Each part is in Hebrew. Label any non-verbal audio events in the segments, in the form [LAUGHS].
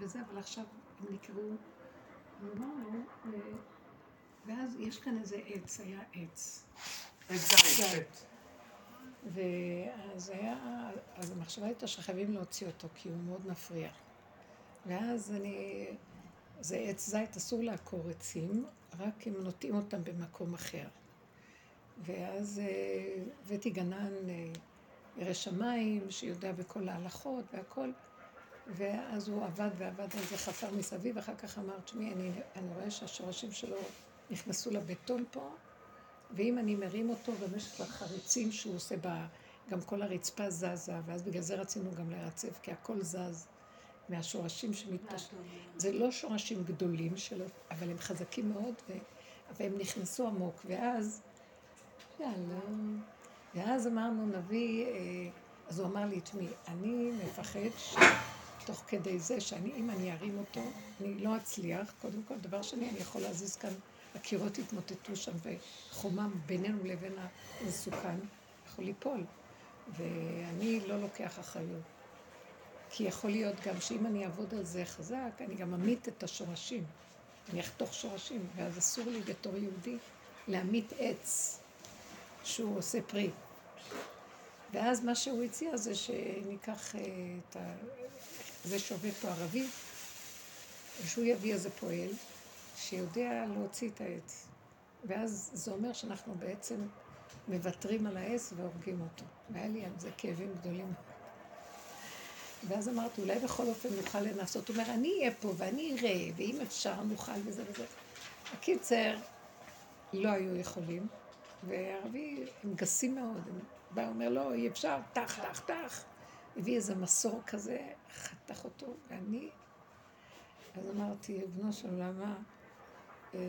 וזה, אבל עכשיו הם נקראו, אמרנו, אה, ואז יש כאן איזה עץ, היה עץ. עץ זית. ואז היה, אז המחשבה הייתה שחייבים להוציא אותו, כי הוא מאוד מפריע. ואז אני, זה עץ זית, אסור לעקור עצים, רק אם נוטעים אותם במקום אחר. ואז אה, הבאתי גנן אה, ירא שמיים, שיודע בכל ההלכות והכל, ואז הוא עבד ועבד על זה, חפר מסביב, אחר כך אמר, תשמעי, אני, אני רואה שהשורשים שלו נכנסו לבטון פה, ואם אני מרים אותו במשך החריצים שהוא עושה בה, גם כל הרצפה זזה, ואז בגלל זה רצינו גם לרצף, כי הכל זז מהשורשים שמתפשטים. זה לא שורשים גדולים שלו, אבל הם חזקים מאוד, ו... והם נכנסו עמוק, ואז, יאללה, ואז אמרנו, נביא, אה, אז הוא אמר לי, תשמעי, אני מפחד שתוך כדי זה, שאני, אם אני ארים אותו, אני לא אצליח, קודם כל, דבר שני, אני יכול להזיז כאן הקירות התמוטטו שם וחומם בינינו לבין המסוכן יכול ליפול. ואני לא לוקח אחריות. כי יכול להיות גם שאם אני אעבוד על זה חזק, אני גם אמית את השורשים. אני אחתוך שורשים, ואז אסור לי בתור יהודי להמית עץ שהוא עושה פרי. ואז מה שהוא הציע זה שניקח אה, את ה... זה שעובד פה ערבי, ושהוא יביא איזה פועל, שיודע להוציא את העץ. ואז זה אומר שאנחנו בעצם מוותרים על העץ והורגים אותו. והיה לי על זה כאבים גדולים. ואז אמרתי, אולי בכל אופן נוכל לנסות. הוא אומר, אני אהיה פה ואני אראה, ואם אפשר נוכל וזה וזה. הקיצר, לא היו יכולים, והערבי, הם גסים מאוד. הם בא, אומר, לא, אי אפשר, טח, טח, טח. הביא איזה מסור כזה, חתך אותו, ואני... אז אמרתי, בנו של עולמה, אה,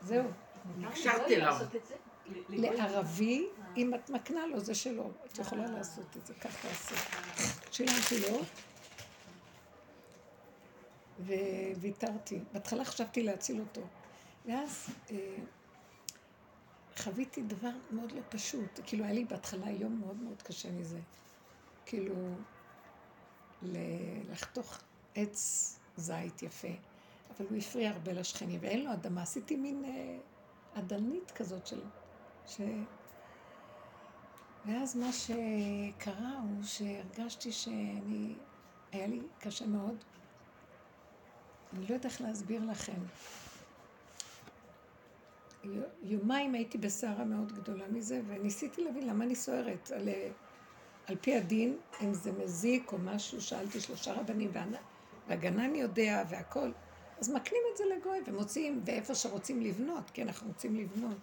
זהו. נקשרתי אליו. לערבי, אם את מקנה לו, זה שלו. את יכולה לעשות את זה, כך תעשי. שילמתי לו, וויתרתי. בהתחלה חשבתי להציל אותו. ואז אה, חוויתי דבר מאוד לא פשוט. כאילו, היה לי בהתחלה יום מאוד מאוד קשה מזה. כאילו, לחתוך עץ זית יפה. אבל הוא הפריע הרבה לשכנים, ואין לו אדמה. עשיתי מין אה, אדנית כזאת של... ש... ואז מה שקרה הוא שהרגשתי שאני... היה לי קשה מאוד. אני לא יודעת איך להסביר לכם. יומיים הייתי בסערה מאוד גדולה מזה, וניסיתי להבין למה אני סוערת. על, על פי הדין, אם זה מזיק או משהו, שאלתי שלושה רבנים, והגנן יודע והכל. אז מקנים את זה לגוי ומוציאים, ואיפה שרוצים לבנות, כי אנחנו רוצים לבנות.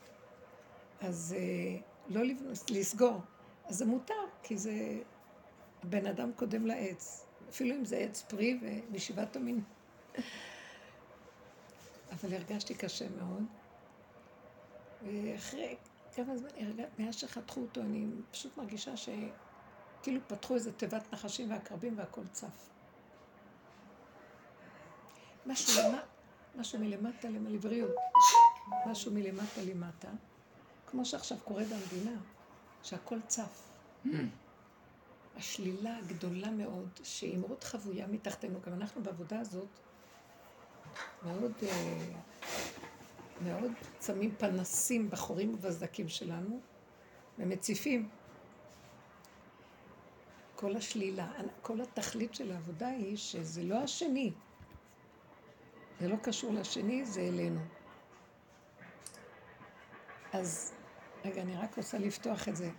אז אה, לא לבנות, לסגור. אז זה מותר, כי זה... הבן אדם קודם לעץ. אפילו אם זה עץ פרי ומשבעת המין. אבל הרגשתי קשה מאוד. ואחרי כמה זמן, מאז שחתכו אותו, אני פשוט מרגישה שכאילו פתחו איזה תיבת נחשים ועקרבים והכל צף. משהו, למה, משהו מלמטה לבריאות, משהו מלמטה למטה, כמו שעכשיו קורה במדינה, שהכל צף. Mm. השלילה הגדולה מאוד, שהיא מאוד חבויה מתחתנו, גם אנחנו בעבודה הזאת, מאוד, אה, מאוד שמים פנסים בחורים ובסדקים שלנו, ומציפים. כל השלילה, כל התכלית של העבודה היא שזה לא השני, זה לא קשור לשני, זה אלינו. אז, רגע, אני רק רוצה לפתוח את זה.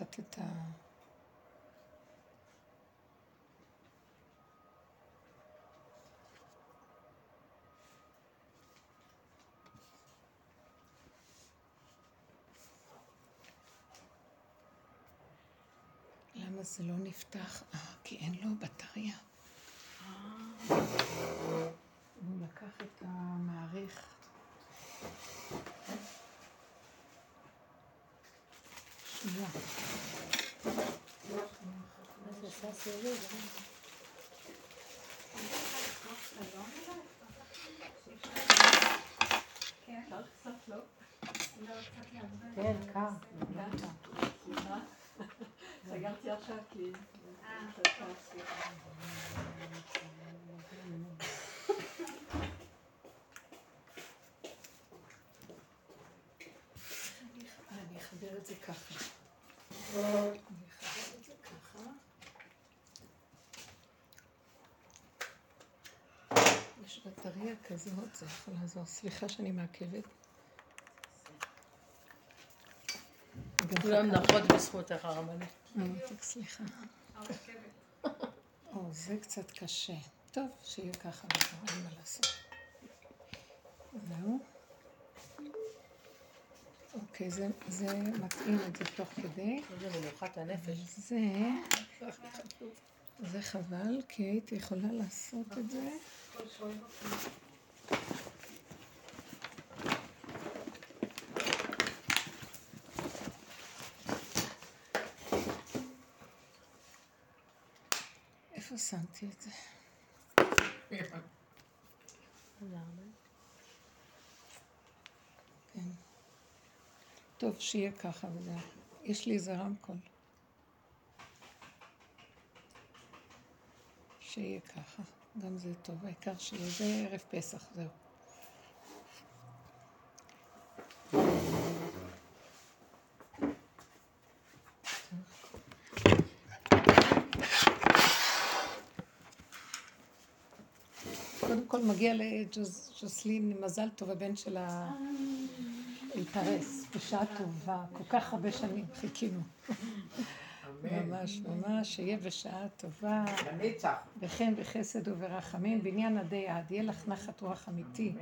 לקחת את ה... למה זה לא נפתח? אה, כי אין לו בטריה. אה. הוא לקח את המעריך. שנייה. כן, קר. סגרתי עכשיו כי... אני אחבר את זה ככה. אני אחבר את זה ככה. יש בטריה כזאת, זה יכול לעזור. סליחה שאני מעכבת. כולם נחות בזכותך הרבנית. ממתק, סליחה. [LAUGHS] או, זה קצת קשה. טוב, שיהיה ככה, אין מה לעשות. זהו. אוקיי, זה, זה מתאים את זה תוך כדי. איזה מנוחת הנפש. זה, זה חבל, כי הייתי יכולה לעשות את זה. איפה שמתי את זה? טוב, שיהיה ככה וזהו. יש לי איזה רמקול. שיהיה ככה. גם זה טוב, העיקר שיהיה זה ערב פסח, זהו. קודם כל מגיע לג'וסלין מזל טוב, הבן שלה התארס בשעה טובה, כל כך הרבה שנים חיכינו. ממש ממש, שיהיה בשעה טובה, לנצח. בחן וחסד וברחמים, בניין עדי עד, יהיה לך נחת רוח אמיתי.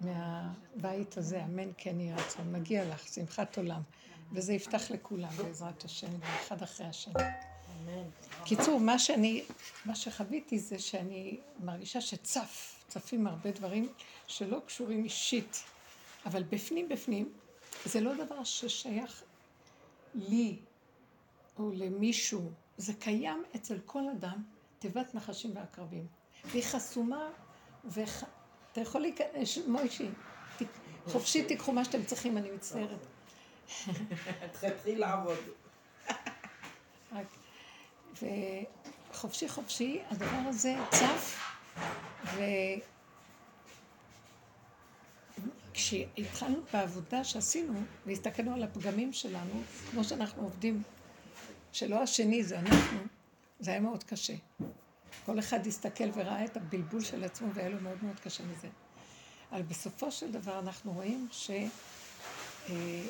מהבית הזה, אמן כן יהי רצון, מגיע לך, שמחת עולם, וזה יפתח לכולם בעזרת השם, אחד אחרי השני. קיצור, מה שאני, מה שחוויתי זה שאני מרגישה שצף, צפים הרבה דברים שלא קשורים אישית, אבל בפנים בפנים, זה לא דבר ששייך לי או למישהו, זה קיים אצל כל אדם, תיבת נחשים ועקרבים. והיא חסומה, ואתה יכול להיכנס, מוישי, ת- חופשי תיקחו מה שאתם צריכים, אני מצטערת. [LAUGHS] תתחיל לעבוד. וחופשי חופשי, הדבר הזה צף, וכשהתחלנו בעבודה שעשינו, והסתכלנו על הפגמים שלנו, כמו שאנחנו עובדים, שלא השני זה אנחנו, זה היה מאוד קשה. כל אחד הסתכל וראה את הבלבול של עצמו, והיה לו מאוד מאוד קשה מזה. אבל בסופו של דבר אנחנו רואים ש... אה,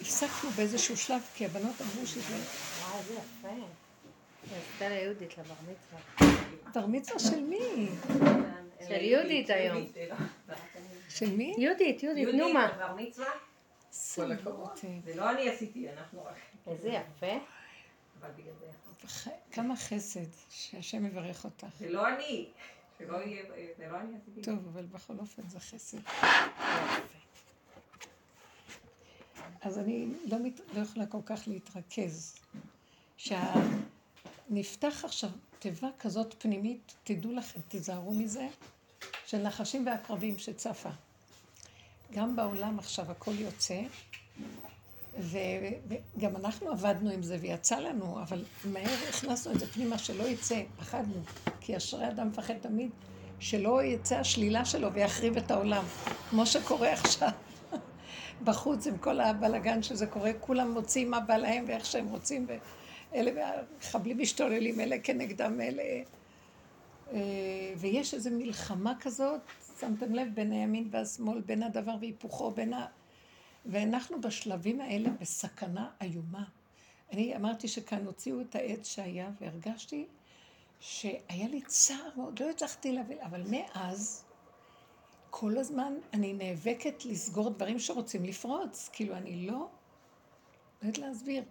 הפסקנו באיזשהו שלב, כי הבנות אמרו שזה וואי, איזה יפה. עשתה ליהודית לבר מצווה. בר מצווה של מי? של יהודית היום. של מי? יהודית, יהודית, נו מה. בר מצווה? כל הכבוד. זה לא אני עשיתי, אנחנו רק... איזה יפה. אבל בגלל זה. כמה חסד, שהשם יברך אותך. זה לא אני. שלא יהיה... זה לא אני עשיתי. טוב, אבל בכל אופן זה חסד. אז אני לא, מת, לא יכולה כל כך להתרכז. שנפתח עכשיו תיבה כזאת פנימית, תדעו לכם, תיזהרו מזה, של נחשים ועקרבים שצפה. גם בעולם עכשיו הכל יוצא, ו- וגם אנחנו עבדנו עם זה ויצא לנו, אבל מהר הכנסנו את זה פנימה שלא יצא, פחדנו, כי אשרי אדם מפחד תמיד שלא יצא השלילה שלו ויחריב את העולם, כמו שקורה עכשיו. [LAUGHS] בחוץ עם כל הבלגן שזה קורה, כולם מוצאים מה בא להם ואיך שהם רוצים, ואלה מחבלים משתוללים, אלה כנגדם אלה. אה, ויש איזו מלחמה כזאת, שמתם לב, בין הימין והשמאל, בין הדבר והיפוכו, בין ה... ואנחנו בשלבים האלה בסכנה איומה. אני אמרתי שכאן הוציאו את העץ שהיה, והרגשתי שהיה לי צער מאוד, לא הצלחתי להבין, אבל מאז, כל הזמן אני נאבקת לסגור דברים שרוצים לפרוץ. כאילו, אני לא... לא יודעת להסביר.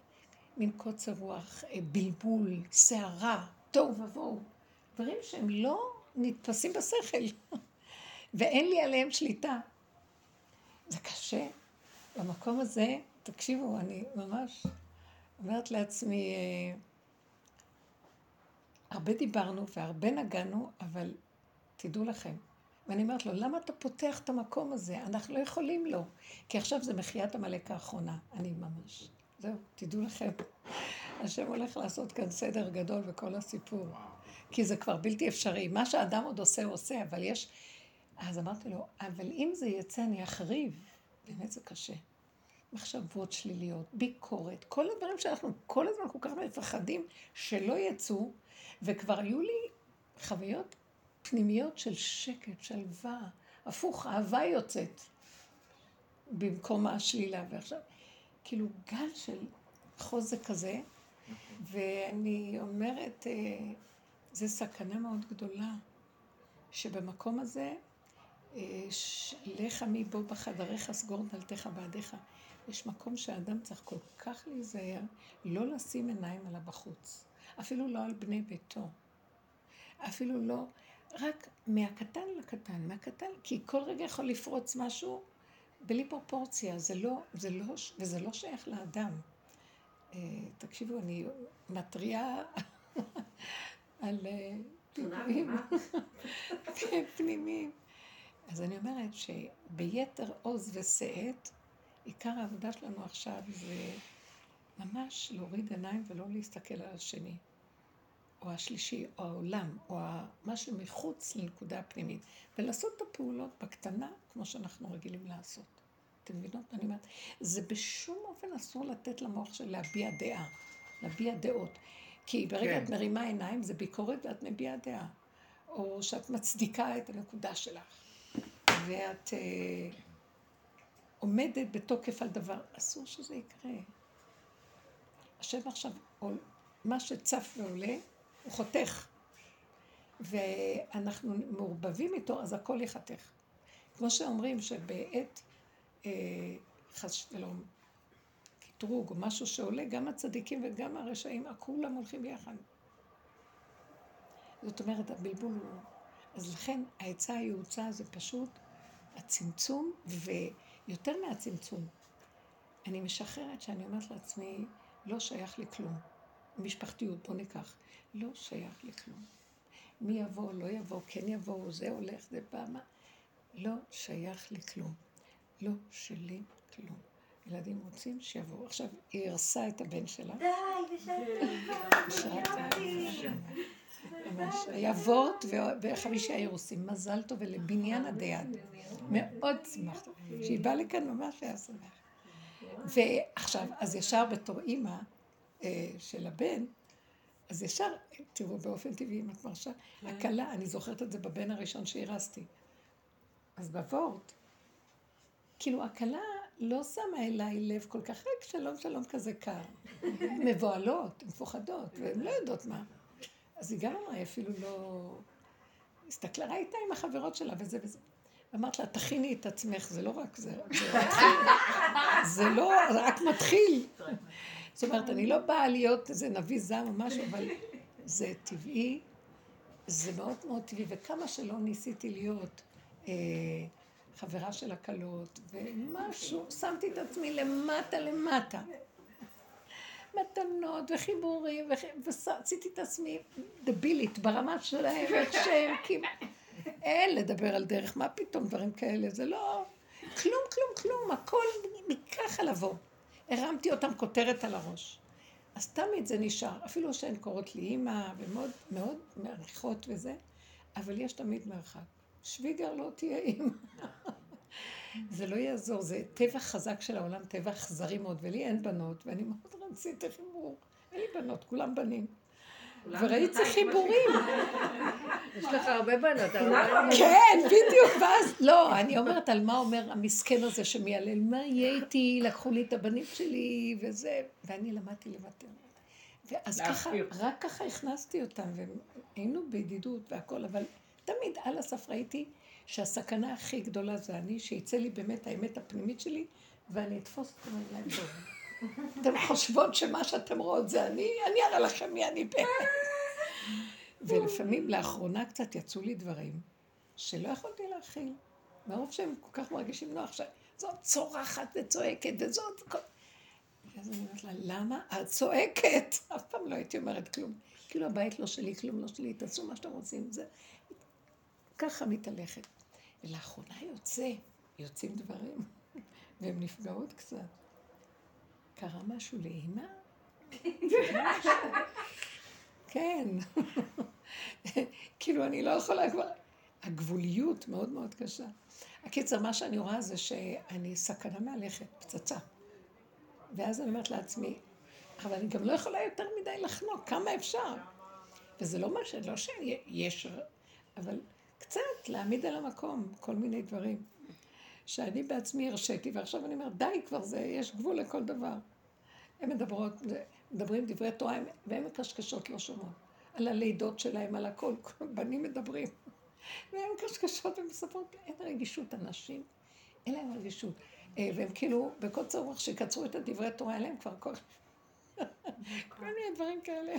מין קוצר רוח, אה, בלבול, סערה, תוהו ובוהו. דברים שהם לא נתפסים בשכל, [LAUGHS] ואין לי עליהם שליטה. זה קשה. במקום הזה, תקשיבו, אני ממש אומרת לעצמי, אה, הרבה דיברנו והרבה נגענו, אבל תדעו לכם. ואני אומרת לו, למה אתה פותח את המקום הזה? אנחנו לא יכולים לו. כי עכשיו זה מחיית עמלק האחרונה. אני ממש. זהו, תדעו לכם. השם הולך לעשות כאן סדר גדול בכל הסיפור. כי זה כבר בלתי אפשרי. מה שאדם עוד עושה, הוא עושה, אבל יש... אז אמרתי לו, אבל אם זה יצא, אני אחריב. באמת זה קשה. מחשבות שליליות, ביקורת, כל הדברים שאנחנו כל הזמן כל כך מפחדים שלא יצאו, וכבר היו לי חוויות פנימיות של שקט, שלווה, הפוך, אהבה יוצאת במקום השלילה. ועכשיו, כאילו גל של חוזק כזה, ואני אומרת, אה, זו סכנה מאוד גדולה, שבמקום הזה, אה, לך מבוא בחדריך, סגור דלתך בעדיך. יש מקום שהאדם צריך כל כך להיזהר, לא לשים עיניים עליו בחוץ. אפילו לא על בני ביתו. אפילו לא, רק מהקטן לקטן, מהקטן, כי כל רגע יכול לפרוץ משהו בלי פרופורציה, זה לא, זה לא, וזה לא שייך לאדם. אה, תקשיבו, אני מתריעה [LAUGHS] על אה, פיגועים [LAUGHS] פנימיים. אז אני אומרת שביתר עוז ושאת, עיקר העבודה שלנו עכשיו זה ממש להוריד עיניים ולא להסתכל על השני, או השלישי, או העולם, או מה שמחוץ לנקודה הפנימית, ולעשות את הפעולות בקטנה, כמו שאנחנו רגילים לעשות. אתם מבינות מה אני אומרת? זה בשום אופן אסור לתת למוח של להביע דעה, להביע דעות. כי ברגע כן. את מרימה עיניים זה ביקורת ואת מביעה דעה. או שאת מצדיקה את הנקודה שלך. ואת אה, עומדת בתוקף על דבר, אסור שזה יקרה. השם עכשיו, מה שצף ועולה, הוא חותך. ואנחנו מעורבבים איתו, אז הכל ייחתך. כמו שאומרים שבעת אה, חס ושלום, קטרוג או משהו שעולה, גם הצדיקים וגם הרשעים, כולם הולכים ביחד. זאת אומרת, הבלבול הוא... אז לכן העצה הייעוצה זה פשוט הצמצום, ויותר מהצמצום. אני משחררת שאני אומרת לעצמי, לא שייך לי כלום. משפחתיות, בוא ניקח. לא שייך לי כלום. מי יבוא, לא יבוא, כן יבוא, זה הולך, זה בא, מה? לא שייך לי כלום. לא שלי כלום. ילדים רוצים שיבואו. עכשיו, היא הרסה את הבן שלה. די. ממש. היה וורט וחמישה אירוסים. מזל טוב ולבניין הדיד. מאוד שמחת. כשהיא באה לכאן ממש היה שמח. ועכשיו, אז ישר בתור אימא של הבן, אז ישר, תראו, באופן טבעי, אם את מרשה, הכלה, אני זוכרת את זה בבן הראשון שהרסתי. אז בוורט, כאילו, הכלה לא שמה אליי לב כל כך, רק שלום שלום כזה קר. [LAUGHS] מבוהלות, מפוחדות, והן לא יודעות מה. אז היא גם אמרה, היא אפילו לא... הסתכלה, ראית עם החברות שלה וזה וזה. אמרת לה, תכיני את עצמך, זה לא רק זה, זה. [LAUGHS] זה לא, רק מתחיל. זאת אומרת, אני לא באה להיות איזה נביא זעם או משהו, אבל זה טבעי, זה מאוד מאוד טבעי, וכמה שלא ניסיתי להיות אה, חברה של הקלות, ומשהו, שמתי את עצמי למטה למטה. מתנות וחיבורים, ועשיתי את עצמי דבילית ברמה שלהם, איך שהם, כי אין לדבר על דרך, מה פתאום דברים כאלה, זה לא... כלום, כלום, כלום, הכל מככה לבוא. הרמתי אותם כותרת על הראש. אז תמיד זה נשאר, אפילו שהן קוראות לי אימא, ומאוד מאוד מעריכות וזה, אבל יש תמיד מרחק. שוויגר לא תהיה אימא. [LAUGHS] זה לא יעזור, זה טבע חזק של העולם, טבע אכזרי מאוד, ולי אין בנות, ואני מאוד רציתי חיבור. אין לי בנות, כולם בנים. וראיתי חיבורים. [LAUGHS] יש לך הרבה בנות, כן, בדיוק, ואז, לא, אני אומרת על מה אומר המסכן הזה שמיילל, מה יהיה איתי, לקחו לי את הבנים שלי, וזה, ואני למדתי לוותר. ואז ככה, רק ככה הכנסתי אותם, והיינו בידידות והכל, אבל תמיד על הסף ראיתי שהסכנה הכי גדולה זה אני, שיצא לי באמת האמת הפנימית שלי, ואני אתפוס את הרגליים טוב. אתן חושבות שמה שאתן רואות זה אני? אני אראה לכם מי אני באמת. ולפעמים, לאחרונה קצת יצאו לי דברים שלא יכולתי להכיל. מרוב שהם כל כך מרגישים נוח, שזאת צורחת וצועקת וזאת... ואז אני אומרת לה, למה את צועקת? אף פעם לא הייתי אומרת כלום. כאילו הבית לא שלי, כלום לא שלי, תעשו מה שאתם רוצים. זה ככה מתהלכת. ולאחרונה יוצא, יוצאים דברים, והן נפגעות קצת. קרה משהו לאימא? כן. כאילו, אני לא יכולה כבר... הגבוליות מאוד מאוד קשה. הקיצר, מה שאני רואה זה שאני סכנה מהלכת, פצצה. ואז אני אומרת לעצמי, אבל אני גם לא יכולה יותר מדי לחנוק, כמה אפשר? וזה לא מה ש... לא שיש... אבל קצת להעמיד על המקום כל מיני דברים. שאני בעצמי הרשיתי, ועכשיו אני אומרת, די כבר זה, יש גבול לכל דבר. הן מדברות, מדברים דברי תורה, והן מקשקשות לא שומעות. על הלידות שלהם, על הכל, בנים מדברים. והן מקשקשות ומספרות, אין רגישות, אנשים, אין להם רגישות. אה, והם כאילו, בקוצר רוח שקצרו את הדברי תורה, אין להם כבר כל... כל מיני דברים כאלה.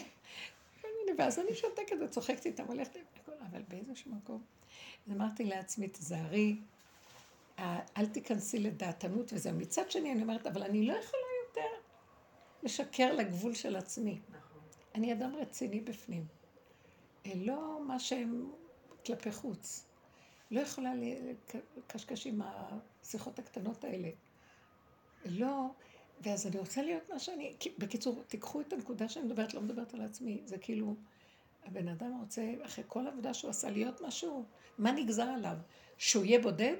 כל מיני, ואז אני שותקת וצוחקת איתם, הולכת עם הכל, אבל באיזשהו מקום. אז אמרתי לעצמי, תזהרי, אל תיכנסי לדעתנות וזה. מצד שני, אני אומרת, אבל אני לא יכולה לשקר לגבול של עצמי. נכון. אני אדם רציני בפנים. אה, לא מה שהם כלפי חוץ. לא יכולה לקשקש עם השיחות הקטנות האלה. לא, ואז אני רוצה להיות מה שאני... בקיצור, תיקחו את הנקודה שאני מדברת, לא מדברת על עצמי. זה כאילו, הבן אדם רוצה, אחרי כל העבודה שהוא עשה, להיות משהו, מה נגזר עליו? שהוא יהיה בודד?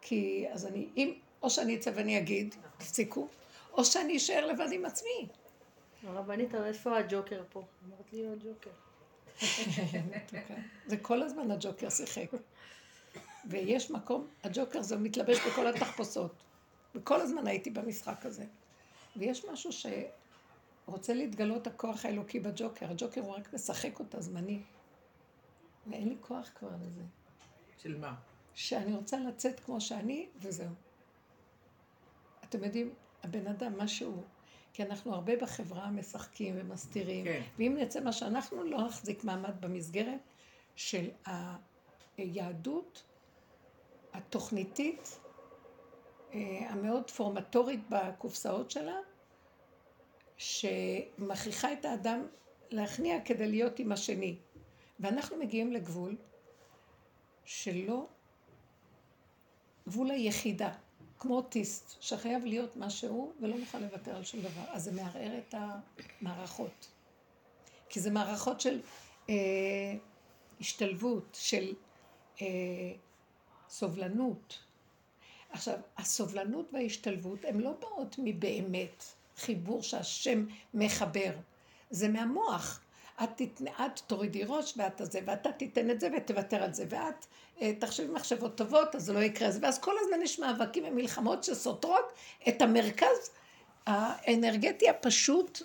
כי אז אני, אם, או שאני אצא ואני אגיד, תפסיקו, או שאני אשאר לבד עם עצמי. הרבנית, איפה הג'וקר פה? אמרת לי, הג'וקר. [LAUGHS] זה כל הזמן הג'וקר שיחק. ויש מקום, הג'וקר זה מתלבש בכל התחפושות. וכל הזמן הייתי במשחק הזה. ויש משהו שרוצה להתגלות הכוח האלוקי בג'וקר. הג'וקר הוא רק משחק אותה זמני. ואין לי כוח כבר לזה. של מה? שאני רוצה לצאת כמו שאני, וזהו. אתם יודעים, הבן אדם, מה שהוא, כי אנחנו הרבה בחברה משחקים ומסתירים, כן. ואם נצא מה שאנחנו לא נחזיק מעמד במסגרת של היהדות התוכניתית, אה, המאוד פורמטורית בקופסאות שלה, שמכריחה את האדם להכניע כדי להיות עם השני. ואנחנו מגיעים לגבול שלא גבול היחידה, כמו אוטיסט, שחייב להיות מה שהוא ולא מוכן לוותר על שום דבר. אז זה מערער את המערכות. כי זה מערכות של אה, השתלבות, של אה, סובלנות. עכשיו, הסובלנות וההשתלבות הן לא באות מבאמת חיבור שהשם מחבר. זה מהמוח. את, תתנ... את תורידי ראש ואת הזה, ואתה תיתן את זה ותוותר על זה, ואת אה, תחשבי מחשבות טובות, אז זה לא יקרה. ואז כל הזמן יש מאבקים ומלחמות שסותרות את המרכז האנרגטי הפשוט,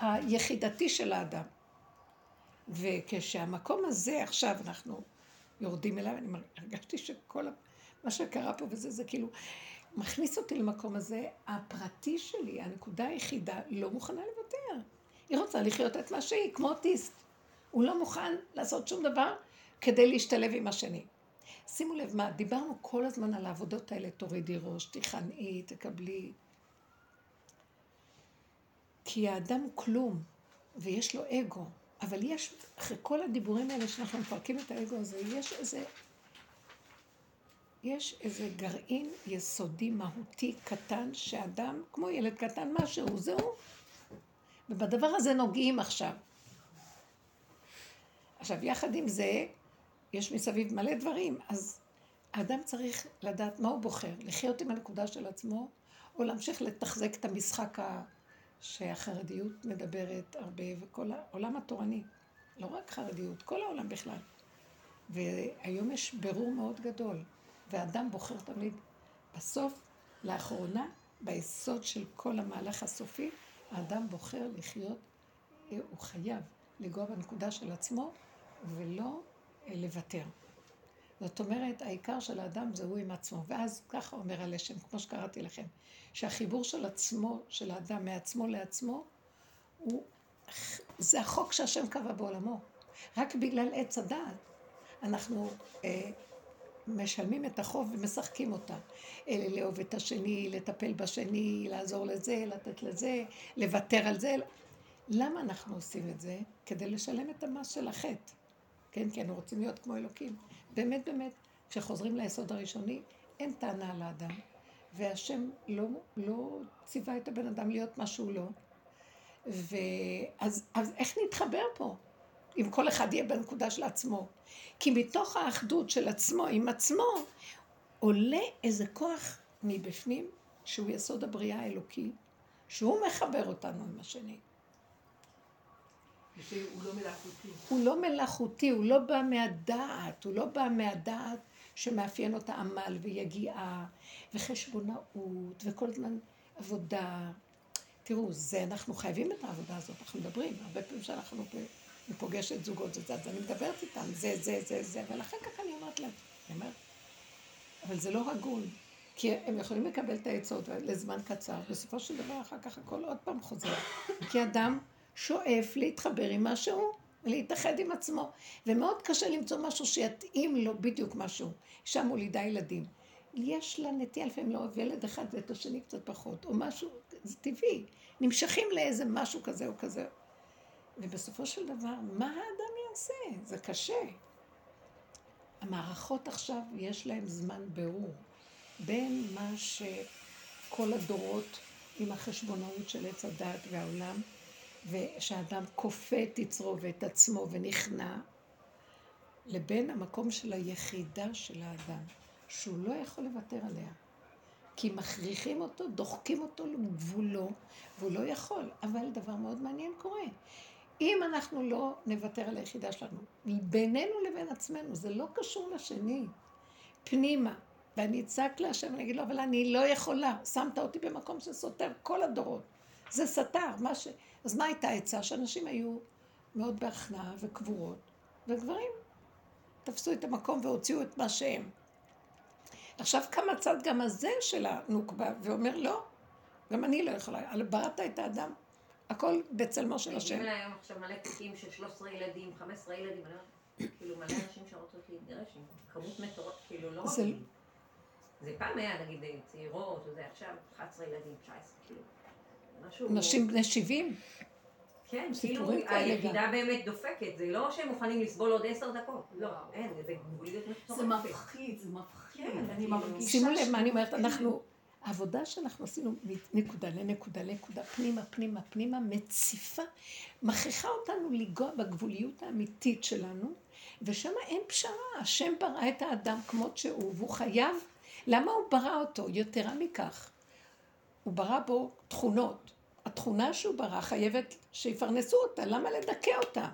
היחידתי של האדם. וכשהמקום הזה, עכשיו אנחנו יורדים אליו, אני הרגשתי שכל מה שקרה פה וזה, זה כאילו מכניס אותי למקום הזה, הפרטי שלי, הנקודה היחידה, לא מוכנה לוותר. היא רוצה לחיות את מה שהיא, כמו אוטיסט. הוא לא מוכן לעשות שום דבר כדי להשתלב עם השני. שימו לב מה, דיברנו כל הזמן על העבודות האלה, תורידי ראש, תיכנעי, תקבלי. כי האדם הוא כלום, ויש לו אגו. אבל יש, אחרי כל הדיבורים האלה שאנחנו מפרקים את האגו הזה, יש איזה, יש איזה גרעין יסודי, מהותי, קטן, שאדם, כמו ילד קטן, משהו, זהו. ובדבר הזה נוגעים עכשיו. עכשיו, יחד עם זה, יש מסביב מלא דברים, אז האדם צריך לדעת מה הוא בוחר, לחיות עם הנקודה של עצמו, או להמשיך לתחזק את המשחק ה... שהחרדיות מדברת הרבה, וכל העולם התורני, לא רק חרדיות, כל העולם בכלל. והיום יש ברור מאוד גדול, ואדם בוחר תמיד. בסוף, לאחרונה, ביסוד של כל המהלך הסופי, האדם בוחר לחיות, אה, הוא חייב לגוע בנקודה של עצמו ולא אה, לוותר. זאת אומרת, העיקר של האדם זה הוא עם עצמו. ואז ככה אומר הלשם, כמו שקראתי לכם, שהחיבור של עצמו, של האדם מעצמו לעצמו, הוא, זה החוק שהשם קבע בעולמו. רק בגלל עץ הדעת אנחנו אה, משלמים את החוב ומשחקים אותה. אלה לאהוב את השני, לטפל בשני, לעזור לזה, לתת לזה, לוותר על זה. למה אנחנו עושים את זה? כדי לשלם את המס של החטא. כן, כי אנחנו רוצים להיות כמו אלוקים. באמת, באמת, כשחוזרים ליסוד הראשוני, אין טענה על האדם. והשם לא, לא ציווה את הבן אדם להיות מה שהוא לא. ואז אז איך נתחבר פה? אם כל אחד יהיה בנקודה של עצמו. כי מתוך האחדות של עצמו עם עצמו, עולה איזה כוח מבפנים, שהוא יסוד הבריאה האלוקי, שהוא מחבר אותנו עם השני. הוא לא מלאכותי. הוא לא מלאכותי, הוא לא בא מהדעת, הוא לא בא מהדעת שמאפיין אותה עמל ויגיעה וחשבונאות וכל הזמן עבודה. תראו, זה, אנחנו חייבים את העבודה הזאת, אנחנו מדברים, הרבה פעמים שאנחנו אני פוגשת זוגות וזה, אז אני מדברת איתם, זה, זה, זה, זה, אבל אחר כך אני אומרת להם, אני אומרת, אבל זה לא הגון, כי הם יכולים לקבל את העצות לזמן קצר, בסופו של דבר אחר כך הכל עוד פעם חוזר, כי אדם שואף להתחבר עם משהו, להתאחד עם עצמו, ומאוד קשה למצוא משהו שיתאים לו בדיוק משהו. אישה מולידה ילדים. יש לה נטייה לפעמים לאהוב ילד אחד ואת השני קצת פחות, או משהו, זה טבעי. נמשכים לאיזה משהו כזה או כזה. ובסופו של דבר, מה האדם יעשה? זה קשה. המערכות עכשיו, יש להן זמן ברור בין מה שכל הדורות עם החשבונאות של עץ הדת והעולם, ושאדם כופה את יצרו ואת עצמו ונכנע, לבין המקום של היחידה של האדם, שהוא לא יכול לוותר עליה. כי מכריחים אותו, דוחקים אותו לגבולו, והוא לא יכול. אבל דבר מאוד מעניין קורה. אם אנחנו לא נוותר על היחידה שלנו, בינינו לבין עצמנו, זה לא קשור לשני, פנימה. ואני אצעק להשם, אני אגיד לו, אבל אני לא יכולה, שמת אותי במקום שסותר כל הדורות. זה סתר, מה ש... אז מה הייתה העצה? שאנשים היו מאוד בהכנעה וקבורות, וגברים תפסו את המקום והוציאו את מה שהם. עכשיו קם הצד גם הזה של הנוקבה, ואומר, לא, גם אני לא יכולה. בראת את האדם הכל בצלמו של השם. מגיעים היום עכשיו מלא תיקים של 13 ילדים, 15 ילדים, אני אומרת, כאילו מלא אנשים שרוצות להתגרש עם כמות מטורפת, כאילו לא זה... זה פעם היה נגיד צעירות, וזה עכשיו 11 ילדים, 19, כאילו. משהו... נשים בני 70? כן, כאילו היחידה באמת דופקת, זה לא שהם מוכנים לסבול עוד עשר דקות, לא, אין, זה גבוליות מטורפת. זה מפחיד, זה מפחיד, כן, אני מרגישה... שימו לב מה אני אומרת, אנחנו... העבודה שאנחנו עשינו מנקודה לנקודה לנקודה, פנימה, פנימה, פנימה, מציפה, מכריחה אותנו לנגוע בגבוליות האמיתית שלנו, ושם אין פשרה. השם ברא את האדם כמות שהוא, והוא חייב, למה הוא ברא אותו? יתרה מכך, הוא ברא בו תכונות. התכונה שהוא ברא חייבת שיפרנסו אותה, למה לדכא אותה?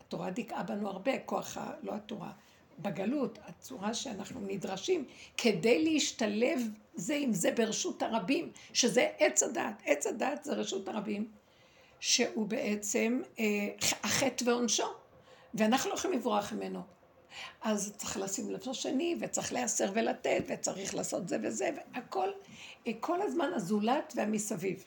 התורה דיכאה בנו הרבה, כוח ה... לא התורה, בגלות, הצורה שאנחנו נדרשים כדי להשתלב זה עם זה ברשות הרבים, שזה עץ הדת. עץ הדת זה רשות הרבים, שהוא בעצם אה, החטא ועונשו, ואנחנו לא יכולים לברוח ממנו. אז צריך לשים לב לשני, וצריך להיאסר ולתת, וצריך לעשות זה וזה, והכל, אה, כל הזמן הזולת והמסביב.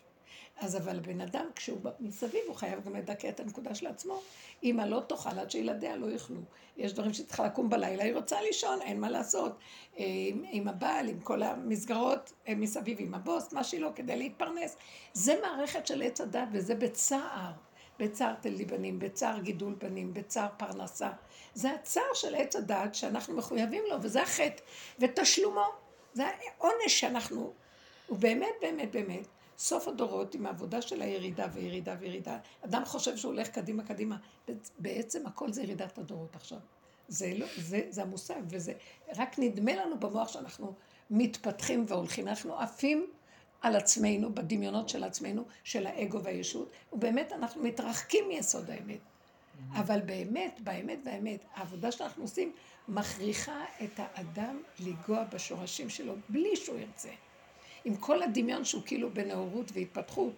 אז אבל בן אדם, כשהוא מסביב, הוא חייב גם לדכא את הנקודה של עצמו. אמא לא תאכל עד שילדיה לא יאכלו. יש דברים שצריכה לקום בלילה, היא רוצה לישון, אין מה לעשות. עם, עם הבעל, עם כל המסגרות אה, מסביב, עם הבוס, מה שהיא לא, כדי להתפרנס. זה מערכת של עץ הדת, וזה בצער. בצער תלי בנים, בצער גידול בנים, בצער פרנסה. זה הצער של עץ הדת שאנחנו מחויבים לו, וזה החטא. ותשלומו, זה העונש שאנחנו, הוא באמת, באמת, באמת, סוף הדורות עם העבודה של הירידה וירידה וירידה. אדם חושב שהוא הולך קדימה קדימה. בעצם הכל זה ירידת הדורות עכשיו. זה, לא, זה, זה המושג, וזה רק נדמה לנו במוח שאנחנו מתפתחים והולכים. אנחנו עפים על עצמנו, בדמיונות של עצמנו, של האגו והישות, ובאמת אנחנו מתרחקים מיסוד האמת. אבל באמת, באמת, באמת, העבודה שאנחנו עושים מכריחה את האדם לנגוע בשורשים שלו בלי שהוא ירצה. עם כל הדמיון שהוא כאילו בנאורות והתפתחות,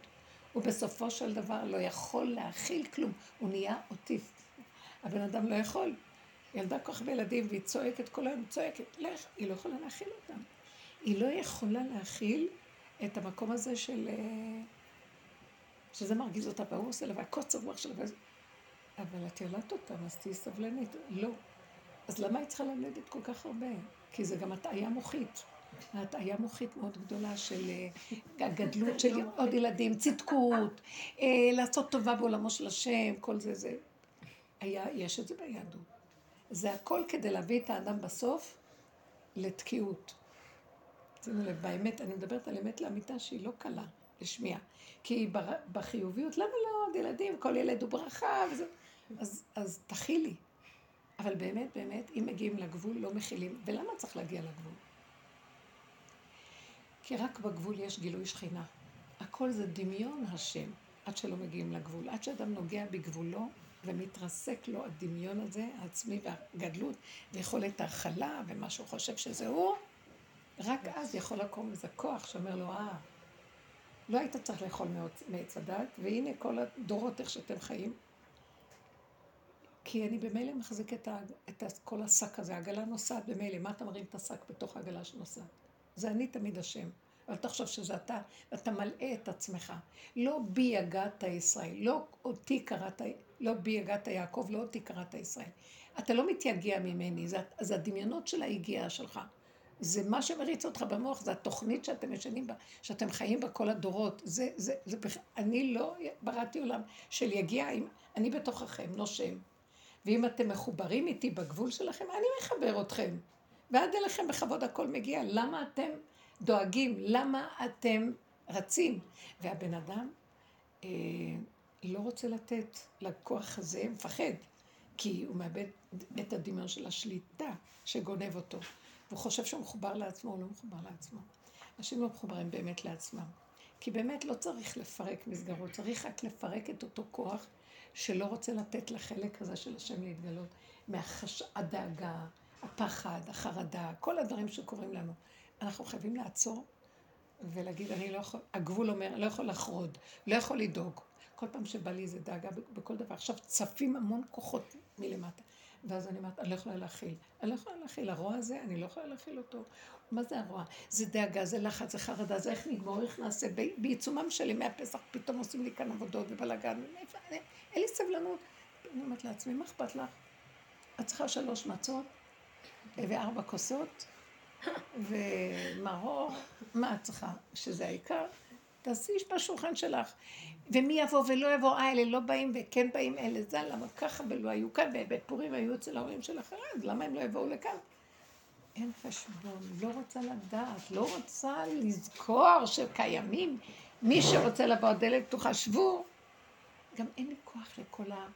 הוא בסופו של דבר לא יכול להכיל כלום, הוא נהיה אוטיסט. הבן אדם לא יכול. ילדה כל כך הרבה ילדים והיא צועקת כל היום, צועקת, לך, היא לא יכולה להכיל אותם. היא לא יכולה להכיל את המקום הזה של... אה, שזה מרגיז אותה, והוא עושה לה, והקוצר רוח שלה. אבל את ילדת אותם, אז תהיי סבלנית. לא. אז למה היא צריכה ללדת כל כך הרבה? כי זה גם הטעיה מוחית. הטעיה מוחית מאוד גדולה של אה, הגדלות של עוד ילדים, צדקות, אה, לעשות טובה בעולמו של השם, כל זה, זה. היה, יש את זה ביהדות. זה הכל כדי להביא את האדם בסוף לתקיעות. שימו לב, באמת, אני מדברת על אמת לאמיתה שהיא לא קלה לשמיעה. כי בחיוביות, למה לא עוד ילדים, כל ילד הוא ברכה, וזה... אז, אז תכילי. אבל באמת, באמת, אם מגיעים לגבול, לא מכילים. ולמה צריך להגיע לגבול? כי רק בגבול יש גילוי שכינה. הכל זה דמיון השם, עד שלא מגיעים לגבול. עד שאדם נוגע בגבולו ומתרסק לו הדמיון הזה, העצמי והגדלות, ויכולת ההכלה ומה שהוא חושב שזה הוא, רק אז יכול לקום איזה כוח שאומר לו, אה, לא היית צריך לאכול מעץ הדת, והנה כל הדורות איך שאתם חיים. כי אני במילא מחזיק את, ה, את כל השק הזה, העגלה נוסעת במילא, מה אתה מרים את השק בתוך העגלה שנוסעת? זה אני תמיד השם. אל תחשוב שזה אתה, ואתה מלאה את עצמך. לא בי יגעת ישראל, לא אותי קראת, לא בי יגעת יעקב, לא אותי קראת ישראל. אתה לא מתייגע ממני, זה, זה הדמיונות של היגיעה שלך. זה מה שמריץ אותך במוח, זה התוכנית שאתם ישנים בה, שאתם חיים בה כל הדורות. זה, זה, זה, אני לא בראתי עולם של יגיע, אני בתוככם, נושם. ואם אתם מחוברים איתי בגבול שלכם, אני מחבר אתכם. ועד אליכם בכבוד הכל מגיע. למה אתם דואגים? למה אתם רצים? והבן אדם אה, לא רוצה לתת לכוח הזה, מפחד, כי הוא מאבד את הדמיון של השליטה שגונב אותו. והוא חושב שהוא מחובר לעצמו, הוא לא מחובר לעצמו. אנשים לא מחוברים באמת לעצמם. כי באמת לא צריך לפרק מסגרות, צריך רק לפרק את אותו כוח שלא רוצה לתת לחלק הזה של השם להתגלות, מהדאגה, הפחד, החרדה, כל הדברים שקורים לנו. אנחנו חייבים לעצור ולהגיד, אני לא יכול, הגבול אומר, אני לא יכול לחרוד, לא יכול לדאוג. כל פעם שבא לי איזה דאגה בכל דבר, עכשיו צפים המון כוחות מלמטה. ואז אני אומרת, אני לא יכולה להכיל. אני לא יכולה להכיל. הרוע הזה, אני לא יכולה להכיל אותו. מה זה הרוע? זה דאגה, זה לחץ, זה חרדה, זה איך נגמור, איך נעשה. בעיצומם של ימי הפסח פתאום עושים לי כאן עבודות ובלאגן. אין לי סבלנות. אני אומרת לעצמי, מה אכפת לך? את צריכה שלוש מצות וארבע כוסות ומרור, מה את צריכה? שזה העיקר? תעשי בשולחן שלך. ומי יבוא ולא יבוא, אה, אלה לא באים וכן באים אלה, זה למה ככה ולא היו כאן, ובפורים היו אצל ההורים של אחרי, אז למה הם לא יבואו לכאן? אין חשבון, לא רוצה לדעת, לא רוצה לזכור שקיימים. מי שרוצה לבוא, הדלת פתוחה, שבו. גם אין לי כוח לכל ה...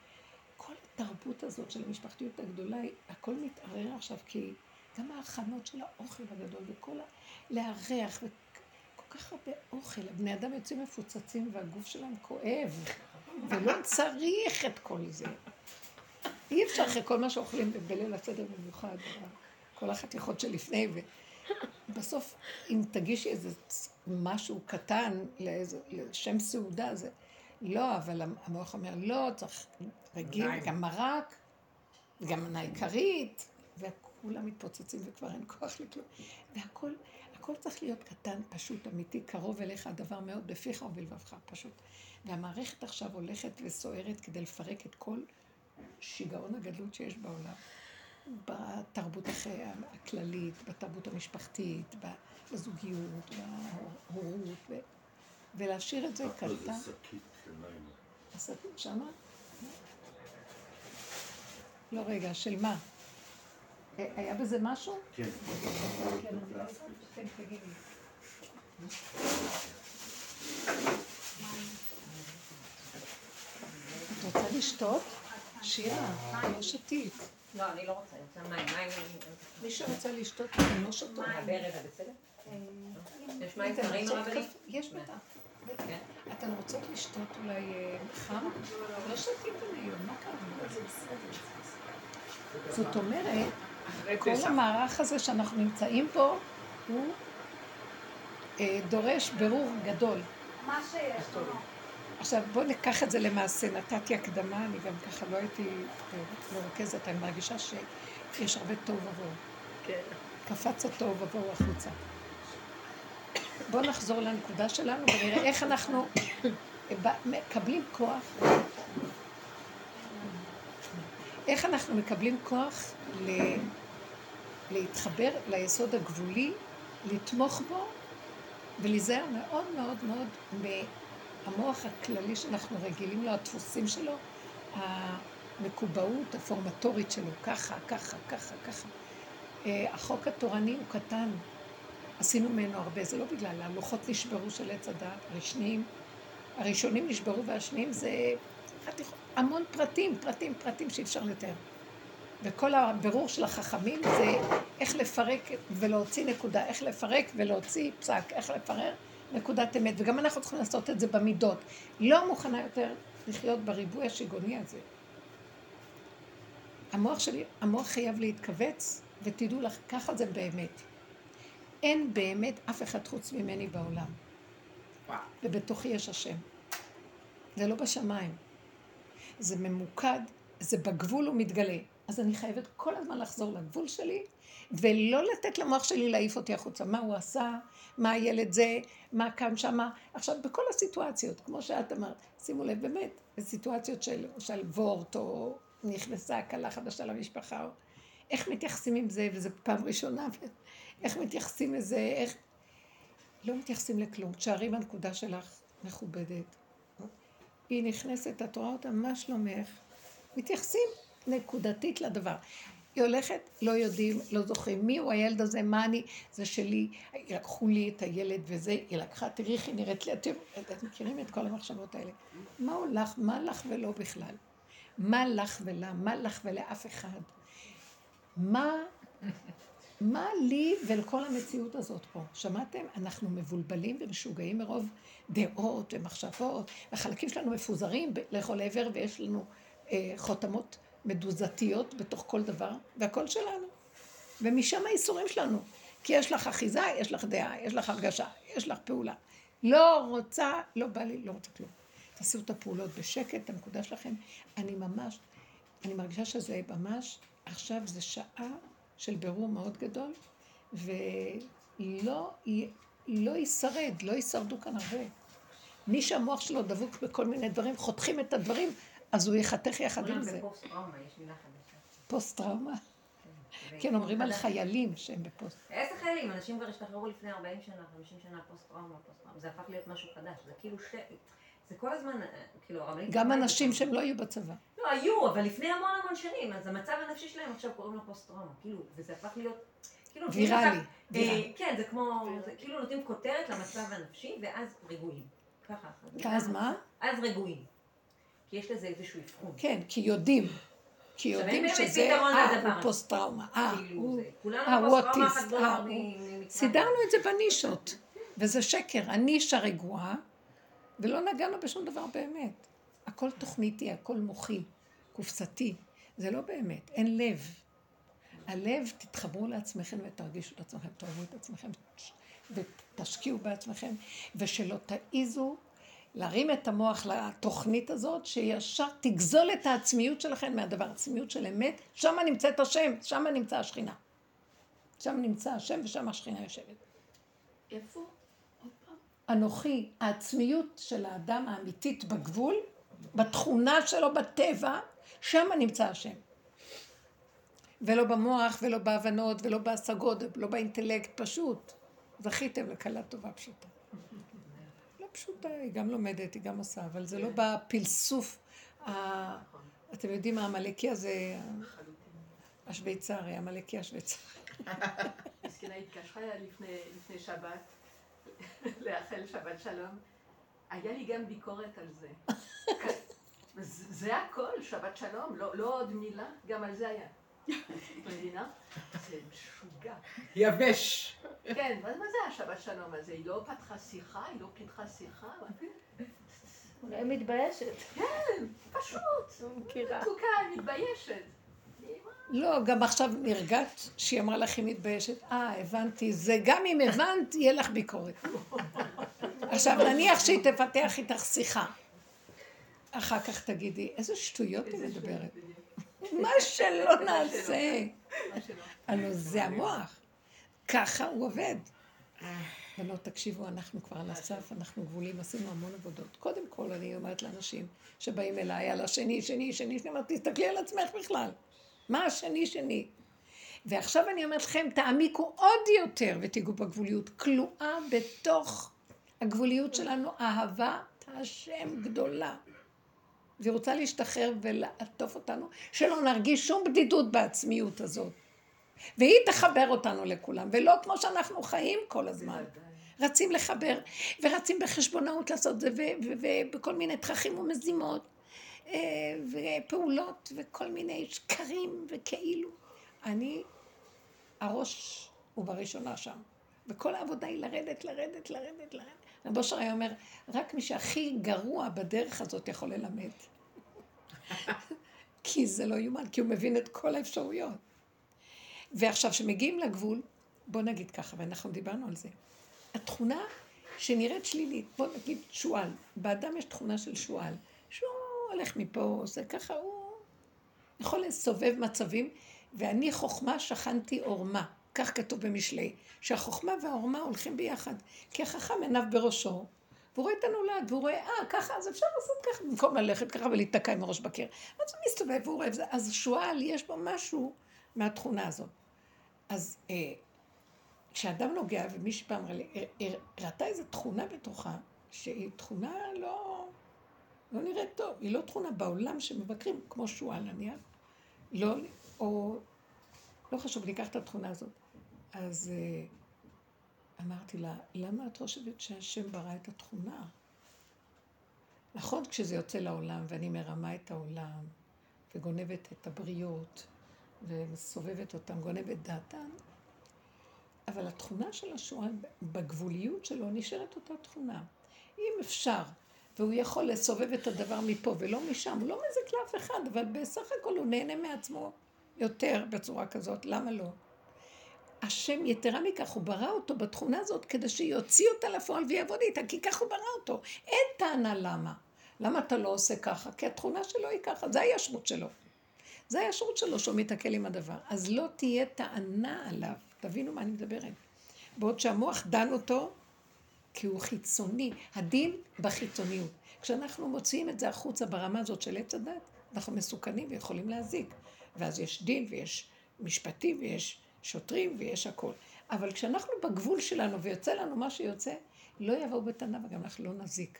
התרבות הזאת של המשפחתיות הגדולה, הכל מתערער עכשיו, כי גם ההכנות של האוכל הגדול וכל ה... לארח, וכל כך הרבה אוכל, הבני אדם יוצאים מפוצצים והגוף שלהם כואב, ולא צריך את כל זה. אי אפשר אחרי כל מה שאוכלים בליל הסדר במיוחד, כל החתיכות שלפני, ובסוף אם תגישי איזה משהו קטן לאיזה, לשם סעודה, זה... לא, אבל המוח אומר, לא, צריך רגיל, גם מרק, גם מנה עיקרית, וכולם מתפוצצים וכבר אין כוח לכלום. והכל, הכל צריך להיות קטן, פשוט, אמיתי, קרוב אליך, הדבר מאוד בפיך ובלבבך, פשוט. והמערכת עכשיו הולכת וסוערת כדי לפרק את כל שיגעון הגדלות שיש בעולם. בתרבות הכללית, בתרבות המשפחתית, בזוגיות, בהורות, ו... ולהשאיר את זה קטן. שמה? לא, רגע, של מה? היה בזה משהו? כן. כן, תגידי. את רוצה לשתות? שירה, לא שתית. לא, אני לא רוצה, אני רוצה מים. מי שרוצה לשתות, אני לא שותה. מים. בערב זה בסדר? יש מים קרים הרבנית? יש בטח. אתן רוצות לשתות אולי חם? לא שתיתם היום, מה קרה? זאת אומרת, כל המערך הזה שאנחנו נמצאים פה, הוא דורש בירור גדול. מה שיש לנו. עכשיו בואו ניקח את זה למעשה, נתתי הקדמה, אני גם ככה לא הייתי אה, מרוכזת, אני מרגישה שיש הרבה תוהו ובוהו. כן. קפץ התוהו ובוהו החוצה. בואו נחזור לנקודה שלנו ונראה איך אנחנו מקבלים כוח, איך אנחנו מקבלים כוח ל... להתחבר ליסוד הגבולי, לתמוך בו ולהיזהר מאוד מאוד מאוד מהמוח הכללי שאנחנו רגילים לו, הדפוסים שלו, המקובעות הפורמטורית שלו, ככה, ככה, ככה, ככה. אה, החוק התורני הוא קטן, עשינו ממנו הרבה, זה לא בגלל, הלוחות נשברו של עץ הדעת, הראשונים, הראשונים נשברו והשניים זה המון פרטים, פרטים, פרטים שאי אפשר לתאר. וכל הבירור של החכמים זה איך לפרק ולהוציא נקודה, איך לפרק ולהוציא פסק, איך לפרר נקודת אמת. וגם אנחנו צריכים לעשות את זה במידות. לא מוכנה יותר לחיות בריבוי השיגעוני הזה. המוח שלי, המוח חייב להתכווץ, ותדעו לך, ככה זה באמת. אין באמת אף אחד חוץ ממני בעולם. ובתוכי יש השם. זה לא בשמיים. זה ממוקד, זה בגבול ומתגלה. אז אני חייבת כל הזמן לחזור לגבול שלי, ולא לתת למוח שלי להעיף אותי החוצה. מה הוא עשה, מה הילד זה, מה קם שמה. עכשיו, בכל הסיטואציות, כמו שאת אמרת, שימו לב, באמת, בסיטואציות של, של וורט, או נכנסה כלה חדשה למשפחה, או איך מתייחסים עם זה, וזו פעם ראשונה, איך מתייחסים לזה, איך... לא מתייחסים לכלום. תשארי בנקודה שלך, מכובדת. היא נכנסת, את רואה אותה, מה שלומך? מתייחסים נקודתית לדבר. היא הולכת, לא יודעים, לא זוכרים מי הוא הילד הזה, מה אני, זה שלי, לקחו לי את הילד וזה, היא לקחה, תראי איך היא נראית לי, אתם, אתם מכירים את כל המחשבות האלה. מה הוא לך, מה לך ולא בכלל? מה לך ולה, מה לך ולאף אחד? מה, מה לי ולכל המציאות הזאת פה? שמעתם? אנחנו מבולבלים ומשוגעים מרוב דעות ומחשבות, והחלקים שלנו מפוזרים לכל עבר ויש לנו אה, חותמות מדוזתיות בתוך כל דבר, והכל שלנו. ומשם האיסורים שלנו. כי יש לך אחיזה, יש לך דעה, יש לך הרגשה, יש לך פעולה. לא רוצה, לא בא לי, לא רוצה כלום. תעשו את הפעולות בשקט, הנקודה שלכם. אני ממש, אני מרגישה שזה ממש, עכשיו זה שעה של בירור מאוד גדול, ולא לא ישרד, לא ישרדו כאן הרבה. מי שהמוח שלו דבוק בכל מיני דברים, חותכים את הדברים, אז הוא ייחתך יחד עם זה. בפוסט טראומה, יש מילה חדשה. פוסט טראומה? כן, כן, אומרים על חיילים שהם בפוסט. איזה חיילים? אנשים כבר השתחררו לפני 40 שנה, 50 שנה פוסט טראומה, פוסט טראומה. זה הפך להיות משהו חדש. זה כאילו ש... זה כל הזמן, אה, כאילו, הרבנית... גם אנשים שהם לא היו בצבא. לא, היו, אבל לפני המון המון שנים. אז המצב הנפשי שלהם עכשיו קוראים לו פוסט טראומה. כאילו, וזה הפך להיות... כאילו, נותנים ויראלי. אה, כן, זה כמו... זה כאילו נותנים כותרת למצב הנפשי, ואז רגועים. ככה. אז מה? אז רגועים. כי יש לזה איזשהו אבחון. כן, כי יודעים. כי יודעים שזה, אה, הוא הזה. פוסט טראומה. אה, כאילו, הוא... אה, אוטיסט. אה. סידרנו את זה בנישות. וזה שקר. הנישה רגועה, ולא נגענו בשום דבר באמת. הכל תוכניתי, הכל מוחי, קופסתי. זה לא באמת, אין לב. הלב, תתחברו לעצמכם ותרגישו את עצמכם, תאהבו את עצמכם ותשקיעו בעצמכם, ושלא תעיזו להרים את המוח לתוכנית הזאת, שישר תגזול את העצמיות שלכם מהדבר, עצמיות של אמת, שם נמצאת השם, שם נמצא השכינה. שם נמצא השם ושם השכינה יושבת. איפה? אנוכי, העצמיות של האדם האמיתית בגבול, בתכונה שלו בטבע, שם נמצא השם. ולא במוח, ולא בהבנות, ולא בהשגות, ולא באינטלקט, פשוט. זכיתם לכלה טובה פשוטה. לא פשוטה, היא גם לומדת, היא גם עושה, אבל זה לא בפלסוף. ה- אתם יודעים, העמלקי הזה, השוויצרי, העמלקי השוויצרי. [LAUGHS] מסכנה התקשרה לפני שבת, לאחל שבת שלום. היה לי גם ביקורת על זה. זה הכל, שבת שלום, לא, לא עוד מילה, גם על זה היה. מבינה? זה משוגע. יבש. כן, מה מה זה השבת שלום הזה? היא לא פתחה שיחה, היא לא פיתחה שיחה. אולי מתביישת. פשוט, מכירה. מתוקה, מתביישת. לא, גם עכשיו נרגעת שהיא אמרה לך היא מתביישת. אה, הבנתי. זה גם אם הבנת, יהיה לך ביקורת. עכשיו, נניח שהיא תפתח איתך שיחה. אחר כך תגידי, איזה שטויות היא מדברת. מה שלא נעשה. הלוא זה המוח. ככה הוא עובד. בנות, תקשיבו, אנחנו כבר על הסף, אנחנו גבולים, עשינו המון עבודות. קודם כל, אני אומרת לאנשים שבאים אליי, על השני, שני, שני, שני, אומרת, תסתכלי על עצמך בכלל. מה השני, שני? ועכשיו אני אומרת לכם, תעמיקו עוד יותר ותיגעו בגבוליות. כלואה בתוך הגבוליות שלנו אהבת השם גדולה. והיא רוצה להשתחרר ולעטוף אותנו, שלא נרגיש שום בדידות בעצמיות הזאת. והיא תחבר אותנו לכולם, ולא כמו שאנחנו חיים כל הזמן. רצים לחבר, ורצים בחשבונאות לעשות זה, ו- ו- ובכל מיני תככים ומזימות, אה, ופעולות, וכל מיני שקרים וכאילו. אני, הראש הוא בראשונה שם, וכל העבודה היא לרדת, לרדת, לרדת, לרדת. רב אושר היה אומר, רק מי שהכי גרוע בדרך הזאת יכול ללמד. [LAUGHS] כי זה לא יאומן, כי הוא מבין את כל האפשרויות. ועכשיו, כשמגיעים לגבול, בוא נגיד ככה, ואנחנו דיברנו על זה. התכונה שנראית שלילית, בוא נגיד שועל. באדם יש תכונה של שועל. שהוא הולך מפה, עושה ככה, הוא יכול לסובב מצבים, ואני חוכמה שכנתי עורמה. כך כתוב במשלי, שהחוכמה והעורמה הולכים ביחד. כי החכם עיניו בראשו, והוא רואה את הנולד, והוא רואה, אה, ככה, אז אפשר לעשות ככה, במקום ללכת ככה ולהיתקע עם הראש בקיר. אז הוא מסתובב והוא רואה. אז שועל, יש בו משהו מהתכונה הזאת. אז אה, כשאדם נוגע, ומישהי פעם אמרה לי, "אה, אה, ראתה איזו תכונה בתוכה, שהיא תכונה לא, לא נראית טוב, היא לא תכונה בעולם שמבקרים, כמו שועל נניח, לא, או, לא חשוב, ניקח את התכונה הזאת. אז אה, אמרתי לה, למה את חושבת שהשם ברא את התכונה? נכון, כשזה יוצא לעולם, ואני מרמה את העולם, וגונבת את הבריות, ומסובבת אותם, גונבת דעתם, אבל התכונה של השועל בגבוליות שלו נשארת אותה תכונה. אם אפשר, והוא יכול לסובב את הדבר מפה ולא משם, הוא לא מזיק לאף אחד, אבל בסך הכל הוא נהנה מעצמו יותר בצורה כזאת, למה לא? השם, יתרה מכך, הוא ברא אותו בתכונה הזאת כדי שיוציא אותה לפועל ויעבוד איתה, כי כך הוא ברא אותו. אין טענה למה. למה אתה לא עושה ככה? כי התכונה שלו היא ככה, זה הישרות שלו. זה הישרות שלו שהוא מתקל עם הדבר. אז לא תהיה טענה עליו. תבינו מה אני מדברת. בעוד שהמוח דן אותו, כי הוא חיצוני. הדין בחיצוניות. כשאנחנו מוציאים את זה החוצה ברמה הזאת של עץ הדת, אנחנו מסוכנים ויכולים להזיק. ואז יש דין ויש משפטים ויש שוטרים ויש הכל. אבל כשאנחנו בגבול שלנו ויוצא לנו מה שיוצא, לא יבואו בטענה וגם אנחנו לא נזיק.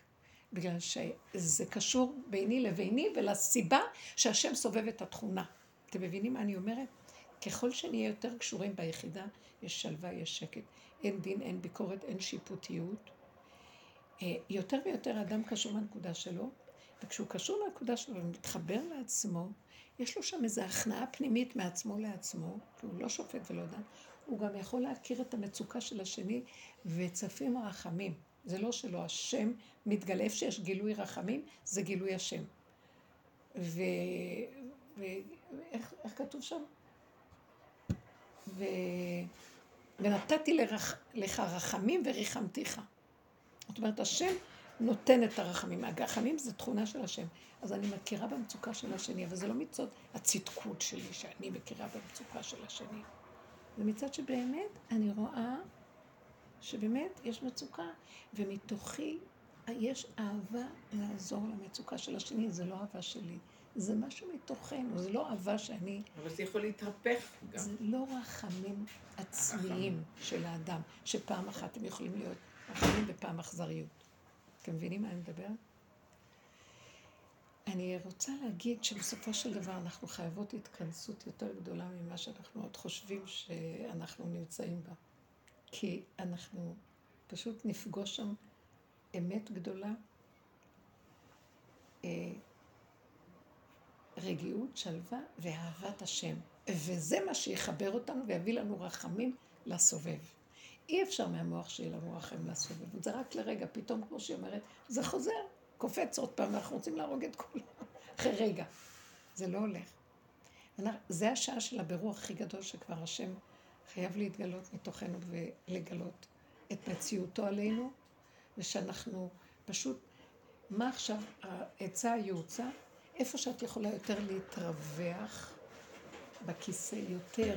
בגלל שזה קשור ביני לביני ולסיבה שהשם סובב את התכונה. אתם מבינים מה אני אומרת? ככל שנהיה יותר קשורים ביחידה, יש שלווה, יש שקט. אין דין, אין ביקורת, אין שיפוטיות. אה, יותר ויותר אדם קשור לנקודה שלו, וכשהוא קשור לנקודה שלו ומתחבר לעצמו, יש לו שם איזו הכנעה פנימית מעצמו לעצמו, כי הוא לא שופט ולא דן, הוא גם יכול להכיר את המצוקה של השני, וצפים הרחמים. זה לא שלא, השם מתגלה, איפה שיש גילוי רחמים, זה גילוי השם. ו... ואיך איך כתוב שם? ו... ונתתי לרח... לך רחמים וריחמתיך. זאת אומרת, השם נותן את הרחמים. הרחמים זה תכונה של השם. אז אני מכירה במצוקה של השני, אבל זה לא מצד הצדקות שלי שאני מכירה במצוקה של השני. זה מצד שבאמת אני רואה שבאמת יש מצוקה, ומתוכי יש אהבה לעזור למצוקה של השני, זה לא אהבה שלי. זה משהו מתוכנו, זה לא אהבה שאני... אבל זה יכול להתהפך גם. זה לא רחמים עצמיים של האדם, שפעם אחת הם יכולים להיות רחמים ופעם אכזריות. אתם מבינים מה אני מדברת? אני רוצה להגיד שבסופו של דבר אנחנו חייבות התכנסות יותר גדולה ממה שאנחנו עוד חושבים שאנחנו נמצאים בה. כי אנחנו פשוט נפגוש שם אמת גדולה, אה, רגיעות, שלווה ואהבת השם. וזה מה שיחבר אותנו ויביא לנו רחמים לסובב. אי אפשר מהמוח שיהיה לנו רחם לסובב. זה רק לרגע, פתאום, כמו שהיא אומרת, זה חוזר, קופץ עוד פעם, ואנחנו רוצים להרוג את כולם. [LAUGHS] אחרי רגע. זה לא הולך. זה השעה של הבירור הכי גדול שכבר השם חייב להתגלות מתוכנו ולגלות את מציאותו עלינו, ושאנחנו פשוט מה עכשיו העצה, הייעוצה? איפה שאת יכולה יותר להתרווח בכיסא יותר,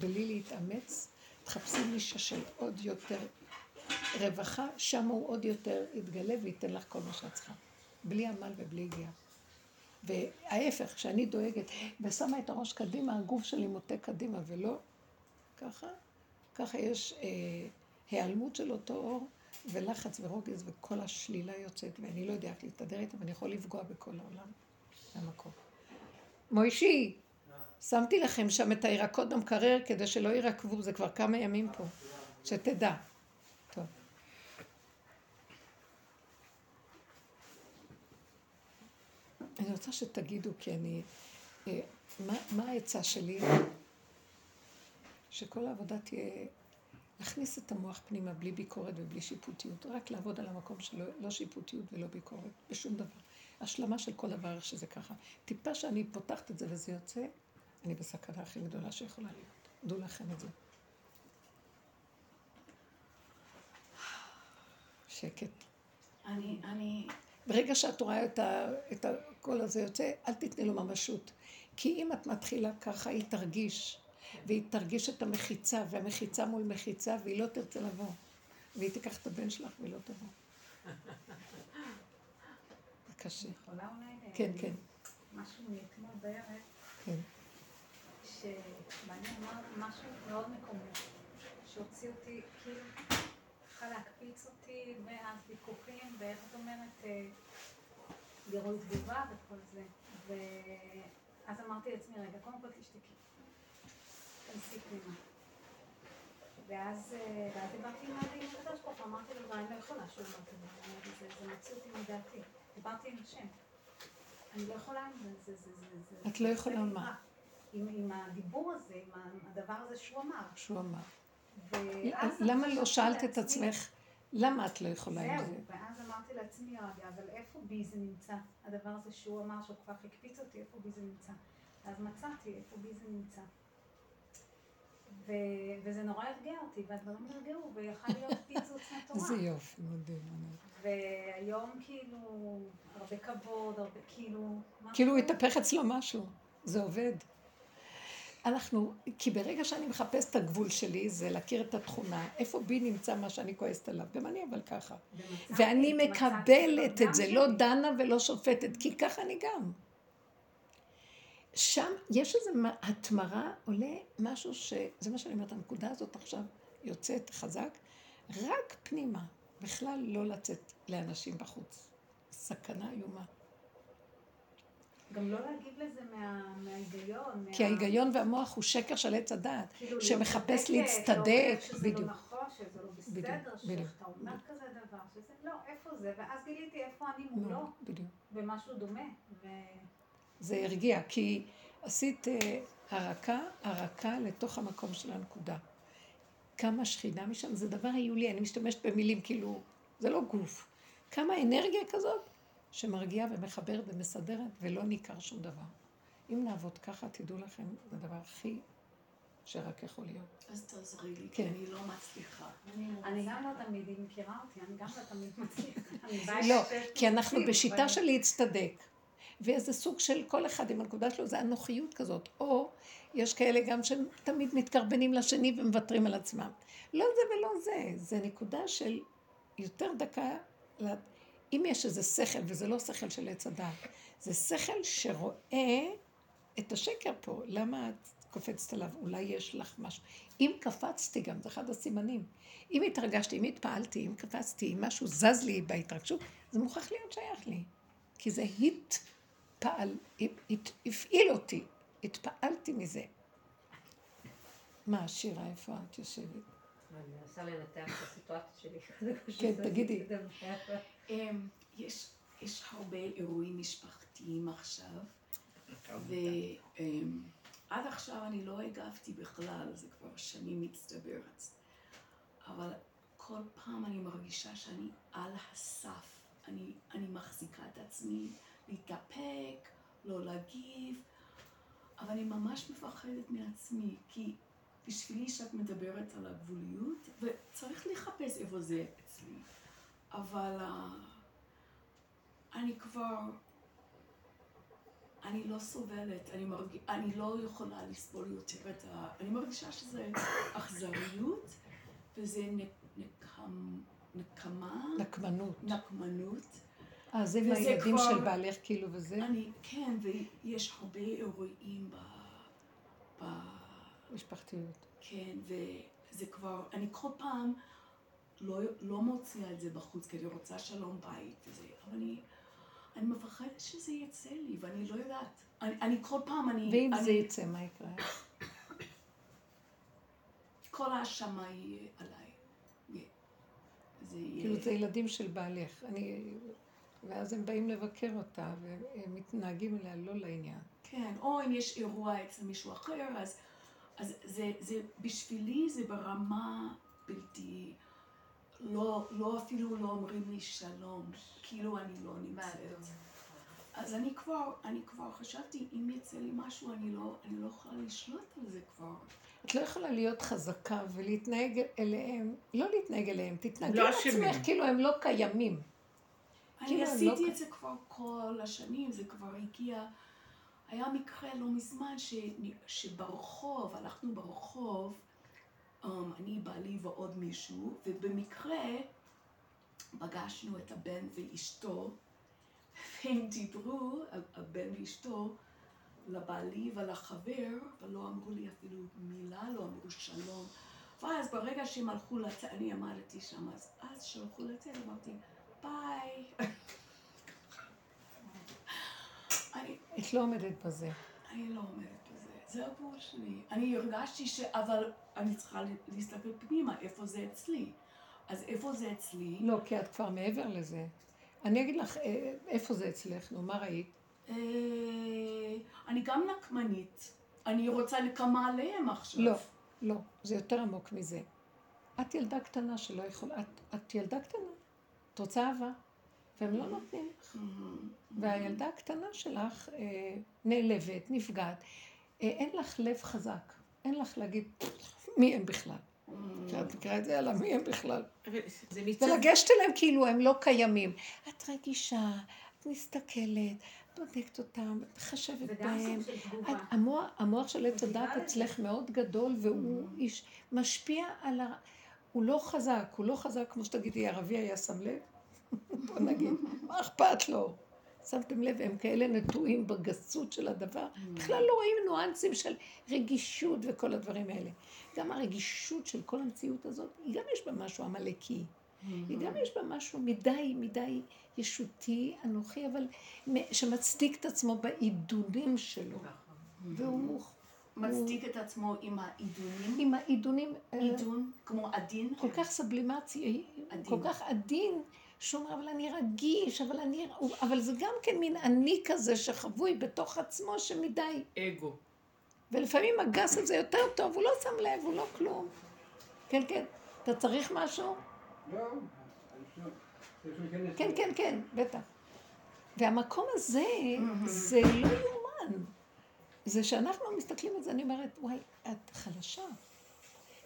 בלי להתאמץ, תחפשי נישה של עוד יותר רווחה, שם הוא עוד יותר יתגלה וייתן לך כל מה שאת צריכה. בלי עמל ובלי הגיעה. וההפך, כשאני דואגת ושמה את הראש קדימה, הגוף שלי מוטה קדימה ולא ככה, ככה יש אה, היעלמות של אותו אור ולחץ ורוגז וכל השלילה יוצאת ואני לא יודעת להתהדר איתה ואני יכול לפגוע בכל העולם. זה המקום. מוישי, שמתי לכם שם את הירקות במקרר כדי שלא יירקבו, זה כבר כמה ימים פה, שתדע. אני רוצה שתגידו, כי אני... אה, מה, מה העצה שלי? שכל העבודה תהיה להכניס את המוח פנימה בלי ביקורת ובלי שיפוטיות, רק לעבוד על המקום שלו, לא שיפוטיות ולא ביקורת, בשום דבר. השלמה של כל דבר איך שזה ככה. טיפה שאני פותחת את זה וזה יוצא, אני בסכנה הכי גדולה שיכולה להיות. דעו לכם את זה. שקט. אני, אני... ברגע שאת רואה את, ה, את הקול הזה יוצא, אל תתני לו ממשות. כי אם את מתחילה ככה, היא תרגיש, והיא תרגיש את המחיצה, והמחיצה מול מחיצה, והיא לא תרצה לבוא. והיא תיקח את הבן שלך והיא לא תבוא. זה [LAUGHS] קשה. כן, כן. משהו מאתמול בערב, כן. שבעלי אמר משהו מאוד מקומי, שהוציא אותי, כאילו, צריכה להקפיץ אותי, ואז ויכוחים, ואיך את אומרת, אה, גירוי תגובה וכל זה. ואז אמרתי לעצמי, רגע, קודם כל תשתקי. תנסי פנימה. ואז, אה, ואז דיברתי עם עם הקדוש ברוך הוא, אמרתי לו, אני לא יכולה שהוא לא תדבר, זה, מוציא אותי מדעתי. דיברתי עם השם. אני לא יכולה עם זה, זה, זה, זה. את לא יכולה מה? עם, עם הדיבור הזה, עם הדבר הזה שהוא אמר. שהוא אמר. למה לא שאלת את עצמך, למה את לא יכולה עם זהו, זה? ואז אמרתי לעצמי, רגע, אבל איפה בי זה נמצא? הדבר הזה שהוא אמר שהוא כך הקפיץ אותי, איפה בי זה נמצא? אז מצאתי איפה בי זה נמצא. ו... וזה נורא הרגיע אותי, והדברים נרגעו, ויכל להיות פיצוץ [LAUGHS] מטורף. איזה יופי, מדהים. והיום כאילו, הרבה כבוד, הרבה כאילו... כאילו התהפך אצלו משהו, זה עובד. אנחנו, כי ברגע שאני מחפשת את הגבול שלי, זה להכיר את התכונה, איפה בי נמצא מה שאני כועסת עליו, גם אני אבל ככה. ואני מצאתי מקבלת את זה. לא דנה ולא שופטת, כי ככה אני גם. שם יש איזו התמרה, עולה משהו ש... זה מה שאני אומרת, הנקודה הזאת עכשיו יוצאת חזק, רק פנימה, בכלל לא לצאת לאנשים בחוץ. סכנה איומה. גם לא להגיב לזה מה- מההיגיון. כי מה- ההיגיון והמוח הוא שקר של עץ הדעת, כאילו שמחפש להצטדק, להוכיח שזה בדיוק. לא נכון, שזה לא בסדר, בדיוק. שאתה אומר כזה דבר, שזה לא, איפה זה? ואז גיליתי איפה אני נו, מולו, בדיוק. במשהו דומה. ו... זה הרגיע, כי עשית אה, הרקה, הרקה לתוך המקום של הנקודה. כמה שכינה משם, זה דבר היולי, אני משתמשת במילים כאילו, זה לא גוף. כמה אנרגיה כזאת שמרגיעה ומחברת ומסדרת ולא ניכר שום דבר. אם נעבוד ככה, תדעו לכם, זה הדבר הכי שרק יכול להיות. אז תעזרי לי, כן. כי אני לא מצליחה. אני גם לא תמיד, היא מכירה אותי, אני גם לא תמיד מצליחה. [LAUGHS] לא, כי אנחנו בשיטה של להצטדק. ואיזה סוג של כל אחד עם הנקודה שלו, זה אנוכיות כזאת. או יש כאלה גם שתמיד מתקרבנים לשני ומוותרים על עצמם. לא זה ולא זה, זה נקודה של יותר דקה. אם יש איזה שכל, וזה לא שכל של עץ הדעת, זה שכל שרואה את השקר פה. למה את קופצת עליו? אולי יש לך משהו. אם קפצתי גם, זה אחד הסימנים. אם התרגשתי, אם התפעלתי, אם קפצתי, אם משהו זז לי בהתרגשות, זה מוכרח להיות שייך לי. כי זה התפעל, הת- הפעיל אותי, התפעלתי מזה. מה, שירה, איפה את יושבת? אני מנסה לנתח את הסיטואציה שלי. [LAUGHS] כן, תגידי. אמ, יש, יש הרבה אירועים משפחתיים עכשיו, ועד עכשיו אני לא הגבתי בכלל, זה כבר שנים מצטברת. אבל כל פעם אני מרגישה שאני על הסף. אני, אני מחזיקה את עצמי להתאפק, לא להגיב, אבל אני ממש מפחדת מעצמי, כי בשבילי שאת מדברת על הגבוליות, וצריך לחפש איפה זה אצלי, אבל אה, אני כבר, אני לא סובלת, אני, מרג... אני לא יכולה לסבול יותר את ה... אני מרגישה שזה אכזריות, וזה נק- נקם... נקמה, נקמנות. נקמנות. אה, זה מהילדים כבר- של בעלך כאילו וזה? אני, כן, ויש הרבה אירועים ב... ב... משפחתיות. כן, וזה כבר, אני כל פעם לא, לא מוציאה את זה בחוץ, כי אני רוצה שלום בית וזה, אבל אני, אני מפחדת שזה יצא לי, ואני לא יודעת. אני, אני כל פעם, אני... ואם אני, זה יצא, מה יקרה? [COUGHS] כל האשמה יהיה עליי. זה יהיה... כאילו זה ילדים של בעלך. אני... ואז הם באים לבקר אותה, והם מתנהגים אליה לא לעניין. כן, או אם יש אירוע אצל מישהו אחר, אז, אז זה, זה, בשבילי זה ברמה בלתי, לא, לא אפילו לא אומרים לי שלום, כאילו אני לא נמצאת. אומרת? אז אני כבר, אני כבר חשבתי, אם יצא לי משהו, אני לא, אני לא יכולה לשלוט על זה כבר. את לא יכולה להיות חזקה ולהתנהג אליהם, לא להתנהג אליהם, תתנהגי לא על אשמים. עצמך כאילו הם לא קיימים. אני כאילו, הם עשיתי לא- את זה כבר כל השנים, זה כבר הגיע... היה מקרה לא מזמן ש... שברחוב, הלכנו ברחוב, um, אני, בעלי ועוד מישהו, ובמקרה פגשנו את הבן ואשתו, והם דיברו, הבן ואשתו, לבעלי ולחבר, ולא אמרו לי אפילו מילה, לא אמרו שלום. ואז ברגע שהם הלכו לצאת, אני עמדתי שם, אז, אז שהלכו לצאת, אמרתי, ביי. אני, את לא עומדת בזה. אני לא אומרת בזה, זה הגבול שלי. אני הרגשתי ש... אבל אני צריכה להסתכל פנימה, איפה זה אצלי. אז איפה זה אצלי? לא, כי את כבר מעבר לזה. אני אגיד לך, אה, איפה זה אצלך? נו, מה ראית? אה, אני גם נקמנית. אני רוצה נקמה עליהם עכשיו. לא, לא, זה יותר עמוק מזה. את ילדה קטנה שלא יכולה, את, את ילדה קטנה, את רוצה אהבה, והם לא נותנים לך. והילדה הקטנה שלך אה, נעלבת, נפגעת, אה, אין לך לב חזק, אין לך להגיד מי הם בכלל. את מכירה את זה? יאללה, מי הם בכלל? ולגשת אליהם כאילו הם לא קיימים. את רגישה, את מסתכלת, בודקת אותם, מחשבת וגם בהם. את- המוח, המוח של עץ הדת. אצלך מאוד גדול, והוא איש משפיע על ה... הוא לא חזק, הוא לא חזק כמו שתגידי, ערבי היה שם לב? בוא נגיד, מה אכפת לו? שמתם לב, הם כאלה נטועים בגסות של הדבר, בכלל לא רואים ניואנסים של רגישות וכל הדברים האלה. גם הרגישות של כל המציאות הזאת, היא גם יש בה משהו עמלקי. היא גם יש בה משהו מדי, מדי ישותי, אנוכי, אבל שמצדיק את עצמו בעידונים שלו. והוא מצדיק את עצמו עם העידונים. עם העידונים, אה, עידון, כמו עדין. כל כך סבלימציה. כל כך עדין, שהוא אומר, אבל אני רגיש, אבל אני, אבל זה גם כן מין אני כזה שחבוי בתוך עצמו שמדי. אגו. ולפעמים הגס הזה יותר טוב, הוא לא שם לב, הוא לא כלום. כן, כן. אתה צריך משהו? לא, להיכנס. כן, כן, כן, בטח. והמקום הזה, זה לא יאומן. זה שאנחנו מסתכלים על זה, אני אומרת, וואי, את חלשה.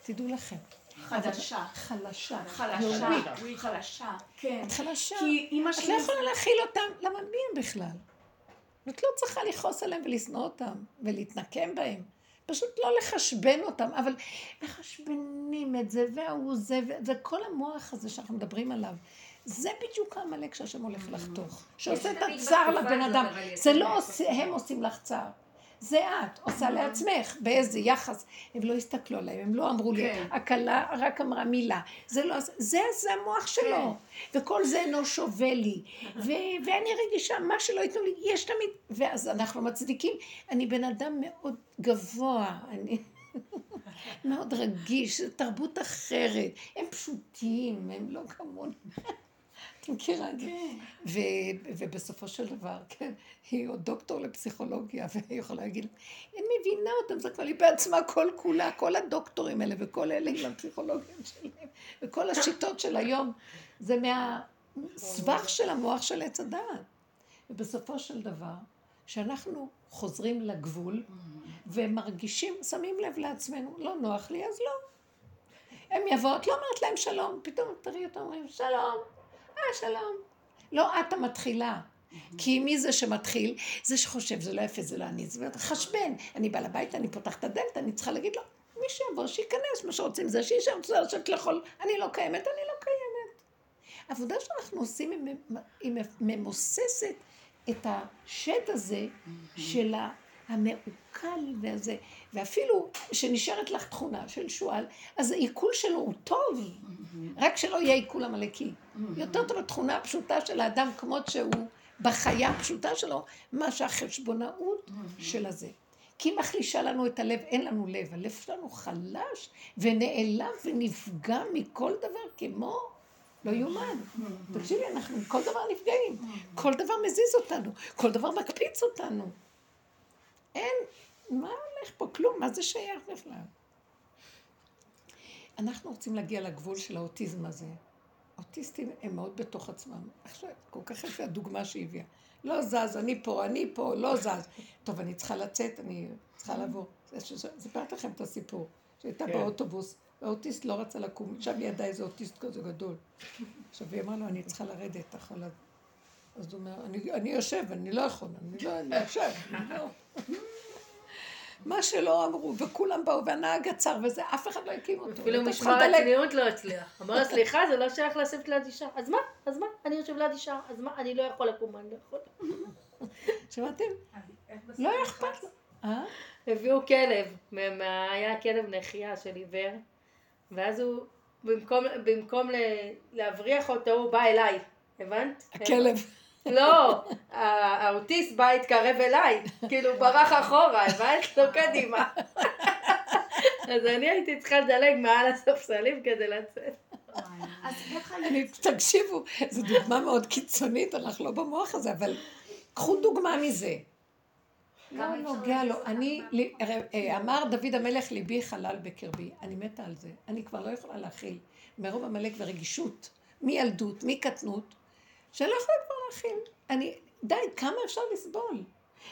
תדעו לכם. חדשה. חלשה. חלשה. חלשה. כן. את חלשה. כי אימא את לא שלי... יכולה להכיל אותם, למה מי הם בכלל? את לא צריכה לכעוס עליהם ולשנוא אותם ולהתנקם בהם. פשוט לא לחשבן אותם, אבל מחשבנים את זה, והוא זה, וכל המוח הזה שאנחנו מדברים עליו, זה בדיוק העמלק שהשם הולך לחתוך. שעושה את הצער לבן אדם. זה לא הם עושים לך צער. זה את, עושה לעצמך, באיזה יחס. הם לא הסתכלו עליהם, הם לא אמרו לי, כן. הכלה רק אמרה מילה. זה לא, זה, זה המוח שלו. וכל זה אינו שווה לי. ו- ואני רגישה, מה שלא ייתנו לי, יש תמיד... ואז אנחנו מצדיקים. אני בן אדם מאוד גבוה, אני [LAUGHS] מאוד רגיש, זו תרבות אחרת. הם פשוטים, הם לא כמוני. את מכירה את זה? כן. ובסופו של דבר, כן, היא עוד דוקטור לפסיכולוגיה, והיא יכולה להגיד, אני מבינה אותם, זה כבר היא בעצמה כל כולה, כל הדוקטורים האלה וכל אלה עם הפסיכולוגים שלהם, וכל השיטות של היום, זה מהסבך של המוח של עץ הדעת. ובסופו של דבר, כשאנחנו חוזרים לגבול ומרגישים, שמים לב לעצמנו, לא נוח לי, אז לא. הם יבואו, את לא אומרת להם שלום, פתאום תראי אותם אומרים, שלום, אה, שלום. לא את המתחילה, כי מי זה שמתחיל? זה שחושב, זה לא יפה, זה לא אני. זה חשבן. אני באה לבית, אני פותחת את הדלת, אני צריכה להגיד לו, מי שיבוא, שייכנס, מה שרוצים זה שישב, רוצה לשבת לאכול, אני לא קיימת, אני לא קיימת. העבודה שאנחנו עושים היא ממוססת את השד הזה של המעוקל והזה, ואפילו שנשארת לך תכונה של שועל, אז העיכול שלו הוא טוב, רק שלא יהיה עיכול עמלקי. יותר טוב התכונה הפשוטה של האדם כמות שהוא בחיה הפשוטה שלו, מה שהחשבונאות של הזה. כי היא מחלישה לנו את הלב, אין לנו לב, הלב שלנו חלש ונעלם ונפגע מכל דבר כמו לא יאומן. תקשיבי, אנחנו כל דבר נפגעים, כל דבר מזיז אותנו, כל דבר מקפיץ אותנו. אין, מה הולך פה? כלום, מה זה שייך בכלל? אנחנו רוצים להגיע לגבול של האוטיזם הזה. אוטיסטים הם מאוד בתוך עצמם. עכשיו, כל כך יפה הדוגמה שהיא הביאה. לא זז, אני פה, אני פה, לא זז. טוב, אני צריכה לצאת, אני צריכה לעבור. סיפרתי לכם את הסיפור, שהייתה כן. באוטובוס, האוטיסט לא רצה לקום, שם ידע איזה אוטיסט כזה גדול. עכשיו היא אמרה לו, אני צריכה לרדת, אתה יכול... אז הוא אומר, אני, אני יושב, אני לא יכול, אני לא, אני יושב, אני לא. [LAUGHS] מה שלא אמרו, וכולם באו, והנהג עצר, וזה, אף אחד לא הקים אותו. אפילו משמר הצניעות לא הצליח. [LAUGHS] אמר סליחה, זה לא שייך לשבת ליד אישה. אז מה? אז מה? אני יושב ליד אישה, אז מה? אני לא יכול לקום, אני לא יכול. [LAUGHS] שמעתם? לא אכפת לו. אה? הביאו כלב, היה כלב נחייה של עיוור, ואז הוא, במקום להבריח אותו, הוא בא אליי, הבנת? הכלב. לא, האוטיסט בא להתקרב אליי, כאילו ברח אחורה, הבנת? לא קדימה. אז אני הייתי צריכה לדלג מעל הספסלים כדי לצאת. אני, תקשיבו, זו דוגמה מאוד קיצונית, אנחנו לא במוח הזה, אבל קחו דוגמה מזה. לא נוגע לו. אני, אה, אמר דוד המלך, ליבי חלל בקרבי. אני מתה על זה. אני כבר לא יכולה להכיל. מרוב עמלק ורגישות, מילדות, מקטנות, שאני לא יכולה כבר להכיל. אני, די, כמה אפשר לסבול?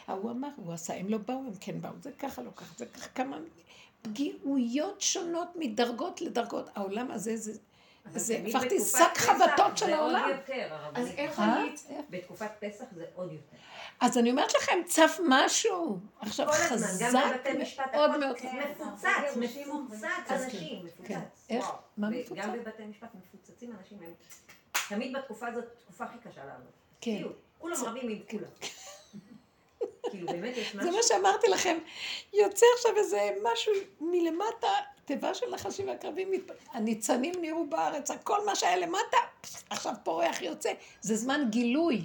ההוא אמר, הוא עשה, הם לא באו, הם כן באו, זה ככה, לא ככה, זה ככה, כמה פגיעויות שונות מדרגות לדרגות. העולם הזה זה... זה הפכתי שק חבטות של העולם. אז איך היית? בתקופת פסח זה עוד יותר. אז אני אומרת לכם, צף משהו. עכשיו חזק מאוד מאוד. מפוצץ, מפוצץ אנשים, מפוצץ. איך? מה מפוצץ? גם בבתי משפט מפוצצים אנשים. תמיד בתקופה הזאת, תקופה הכי קשה לנו. כן. כולם רבים עם כולם. [LAUGHS] כאילו באמת יש משהו... זה מה שאמרתי לכם, יוצא עכשיו איזה משהו מלמטה, תיבה של נחשים ועקרבים, הניצנים נראו בארץ, הכל מה שהיה למטה, עכשיו פורח יוצא. זה זמן גילוי.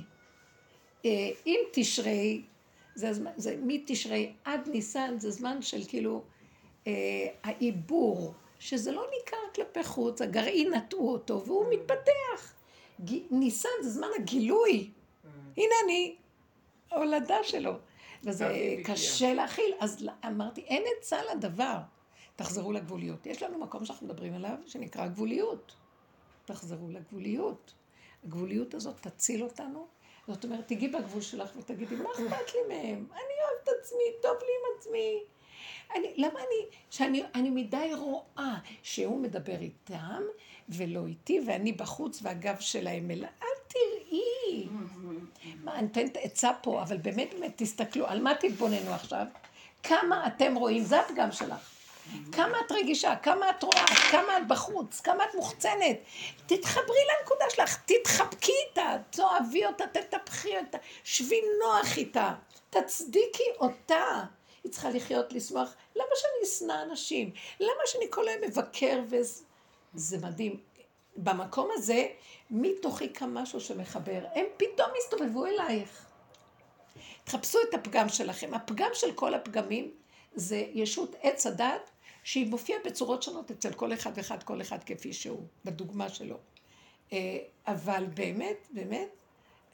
אה, אם תשרי, זה, זה מתשרי עד ניסן, זה זמן של כאילו אה, העיבור, שזה לא ניכר כלפי חוץ, הגרעין נטעו אותו והוא מתפתח. ניסן זה זמן הגילוי. Mm. הנה אני, הולדה שלו. וזה קשה להכיל. אז אמרתי, אין עצה לדבר. תחזרו לגבוליות. יש לנו מקום שאנחנו מדברים עליו, שנקרא גבוליות. תחזרו לגבוליות. הגבוליות הזאת תציל אותנו. זאת אומרת, תגיעי בגבול שלך ותגידי, מה אכפת לי מהם? אני אוהבת את עצמי, טוב לי עם עצמי. אני, למה אני, שאני אני מדי רואה שהוא מדבר איתם ולא איתי, ואני בחוץ והגב שלהם אל... אל תראי. מה, אני נותנת עצה פה, אבל באמת, באמת, תסתכלו, על מה תתבוננו עכשיו? כמה אתם רואים, זה הפגם שלך. כמה את רגישה, כמה את רואה, כמה את בחוץ, כמה את מוחצנת. תתחברי לנקודה שלך, תתחבקי איתה, תאהבי אותה, תטפחי אותה, שבי נוח איתה, תצדיקי אותה. היא צריכה לחיות, לשמוח. למה שאני אשנא אנשים? למה שאני כל היום מבקר. זה מדהים. במקום הזה, מתוכי קם משהו שמחבר. הם פתאום הסתובבו אלייך. תחפשו את הפגם שלכם. הפגם של כל הפגמים זה ישות עץ הדת, שהיא מופיעה בצורות שונות אצל כל אחד ואחד, כל אחד כפי שהוא, בדוגמה שלו. אה, אבל באמת, באמת,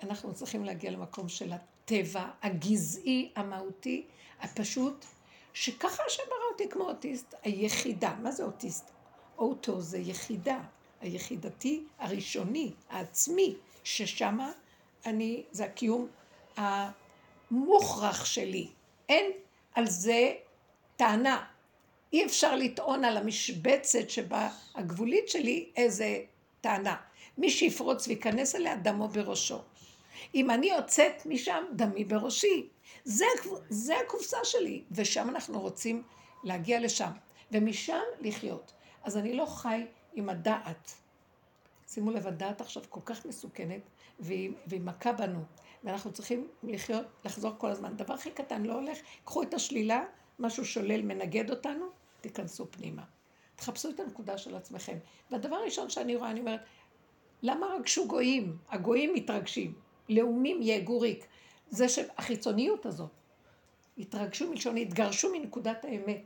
אנחנו צריכים להגיע למקום של הטבע הגזעי, המהותי, הפשוט, שככה השם ברא אותי כמו אוטיסט, היחידה. מה זה אוטיסט? אוטו זה יחידה, היחידתי הראשוני, העצמי, ששמה אני, זה הקיום המוכרח שלי. אין על זה טענה. אי אפשר לטעון על המשבצת שבה הגבולית שלי איזה טענה. מי שיפרוץ וייכנס אליה, דמו בראשו. אם אני יוצאת משם, דמי בראשי. זה, זה הקופסה שלי, ושם אנחנו רוצים להגיע לשם, ומשם לחיות. אז אני לא חי עם הדעת. שימו לב, הדעת עכשיו כל כך מסוכנת, והיא, והיא מכה בנו, ואנחנו צריכים לחיות, לחזור כל הזמן. דבר הכי קטן לא הולך, קחו את השלילה, משהו שולל, מנגד אותנו, תיכנסו פנימה. תחפשו את הנקודה של עצמכם. והדבר הראשון שאני רואה, אני אומרת, למה רגשו גויים? הגויים מתרגשים. לאומים יהגו ריק. זה שהחיצוניות הזאת. התרגשו מלשון, התגרשו מנקודת האמת.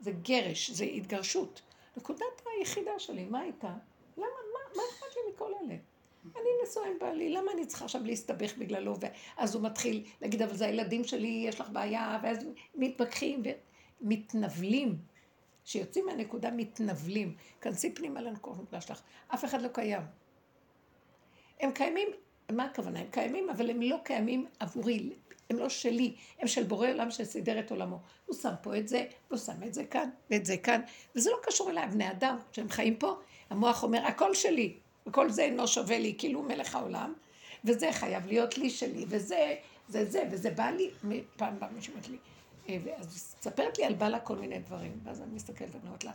זה גרש, זה התגרשות. נקודת היחידה שלי, מה הייתה? למה, מה, מה אכפת לי מכל אלה? אני נשואה עם בעלי, למה אני צריכה עכשיו להסתבך בגללו? ואז הוא מתחיל להגיד, אבל זה הילדים שלי, יש לך בעיה, ואז מתווכחים ומתנבלים. כשיוצאים מהנקודה מתנבלים. כנסי פנימה לנקודה שלך. אף אחד לא קיים. הם קיימים, מה הכוונה? הם קיימים, אבל הם לא קיימים עבורי, הם לא שלי, הם של בורא עולם שסידר את עולמו. הוא שם פה את זה, והוא שם את זה כאן, ואת זה כאן, וזה לא קשור אליי, בני אדם, כשהם חיים פה, המוח אומר, הכל שלי, וכל זה אינו שווה לי, כאילו מלך העולם, וזה חייב להיות לי שלי, וזה, זה זה, וזה בא לי, פעם באה מישהו לי, אה, אז מספרת לי על בעלה כל מיני דברים, ואז אני מסתכלת ואני אומרת לה,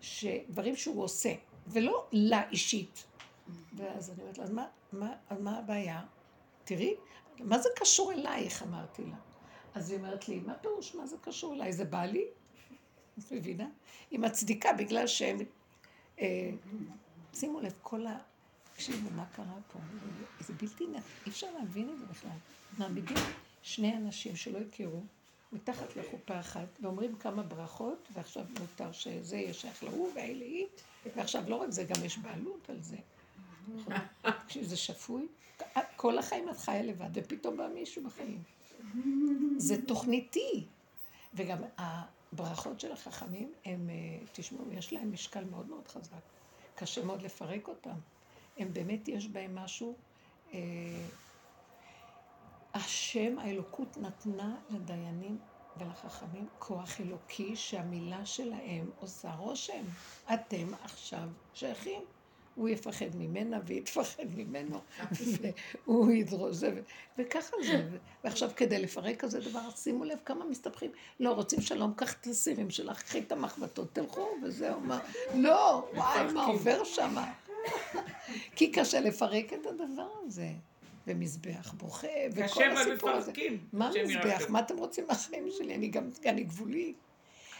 שדברים שהוא עושה, ולא לה אישית. ואז אני אומרת לה, אז מה, מה, מה הבעיה? תראי, מה זה קשור אלייך? אמרתי לה. אז היא אומרת לי, מה פירוש, מה זה קשור אליי? זה בא לי? את מבינה? היא מצדיקה בגלל שהם... אה, שימו לב, כל ה... תקשיבו, מה קרה פה? זה בלתי. אי אפשר להבין את זה בכלל. מעמידים שני אנשים שלא הכירו, מתחת לחופה אחת, ואומרים כמה ברכות, ועכשיו מותר שזה יהיה שייך להוא והאלה היא, ועכשיו לא רק זה, גם יש בעלות על זה. כשזה שפוי, כל החיים את חיה לבד, ופתאום בא מישהו בחיים. זה תוכניתי. וגם הברכות של החכמים, הם, אה, תשמעו, יש להם משקל מאוד מאוד חזק. קשה מאוד לפרק אותם. הם באמת, יש בהם משהו... אה, השם, האלוקות נתנה לדיינים ולחכמים כוח אלוקי שהמילה שלהם עושה רושם. אתם עכשיו שייכים. הוא יפחד ממנה והיא תפחד ממנו, והוא ידרוש זה, וככה זה. ועכשיו כדי לפרק כזה דבר, שימו לב כמה מסתבכים. לא, רוצים שלום, קח את הסירים שלך, קחי את המחבטות, תלכו, וזהו, מה. לא, וואי, מה עובר שם? כי קשה לפרק את הדבר הזה. ומזבח בוכה, וכל הסיפור הזה. מה מזבח? מה אתם רוצים מהחיים שלי? אני גם, אני גבולי.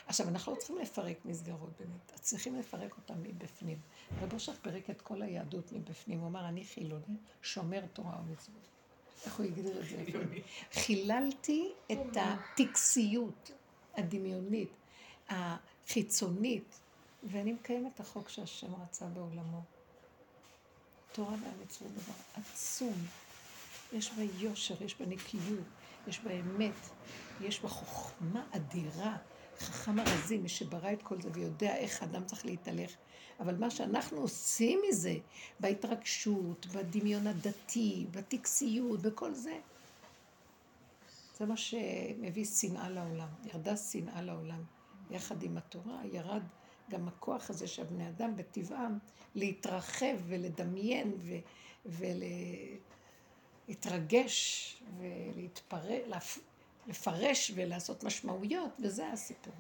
עכשיו, אנחנו לא צריכים לפרק מסגרות באמת, צריכים לפרק אותן מבפנים. רב אושר פירק את כל היהדות מבפנים, הוא אמר, אני חילוני, שומר תורה ומצוות. איך הוא הגדיר את זה? חיללתי את הטקסיות הדמיונית, החיצונית, ואני מקיים את החוק שהשם רצה בעולמו. תורה והמצוות דבר עצום. יש בה יושר, יש בה נקיות, יש בה אמת, יש בה חוכמה אדירה. חכם ארזי, מי שברא את כל זה ויודע איך אדם צריך להתהלך. אבל מה שאנחנו עושים מזה, בהתרגשות, בדמיון הדתי, בטקסיות, בכל זה, זה מה שמביא שנאה לעולם. ירדה שנאה לעולם. יחד עם התורה ירד גם הכוח הזה של בני אדם בטבעם להתרחב ולדמיין ו- ולהתרגש ולהתפרש, לפרש ולעשות משמעויות, וזה הסיפור.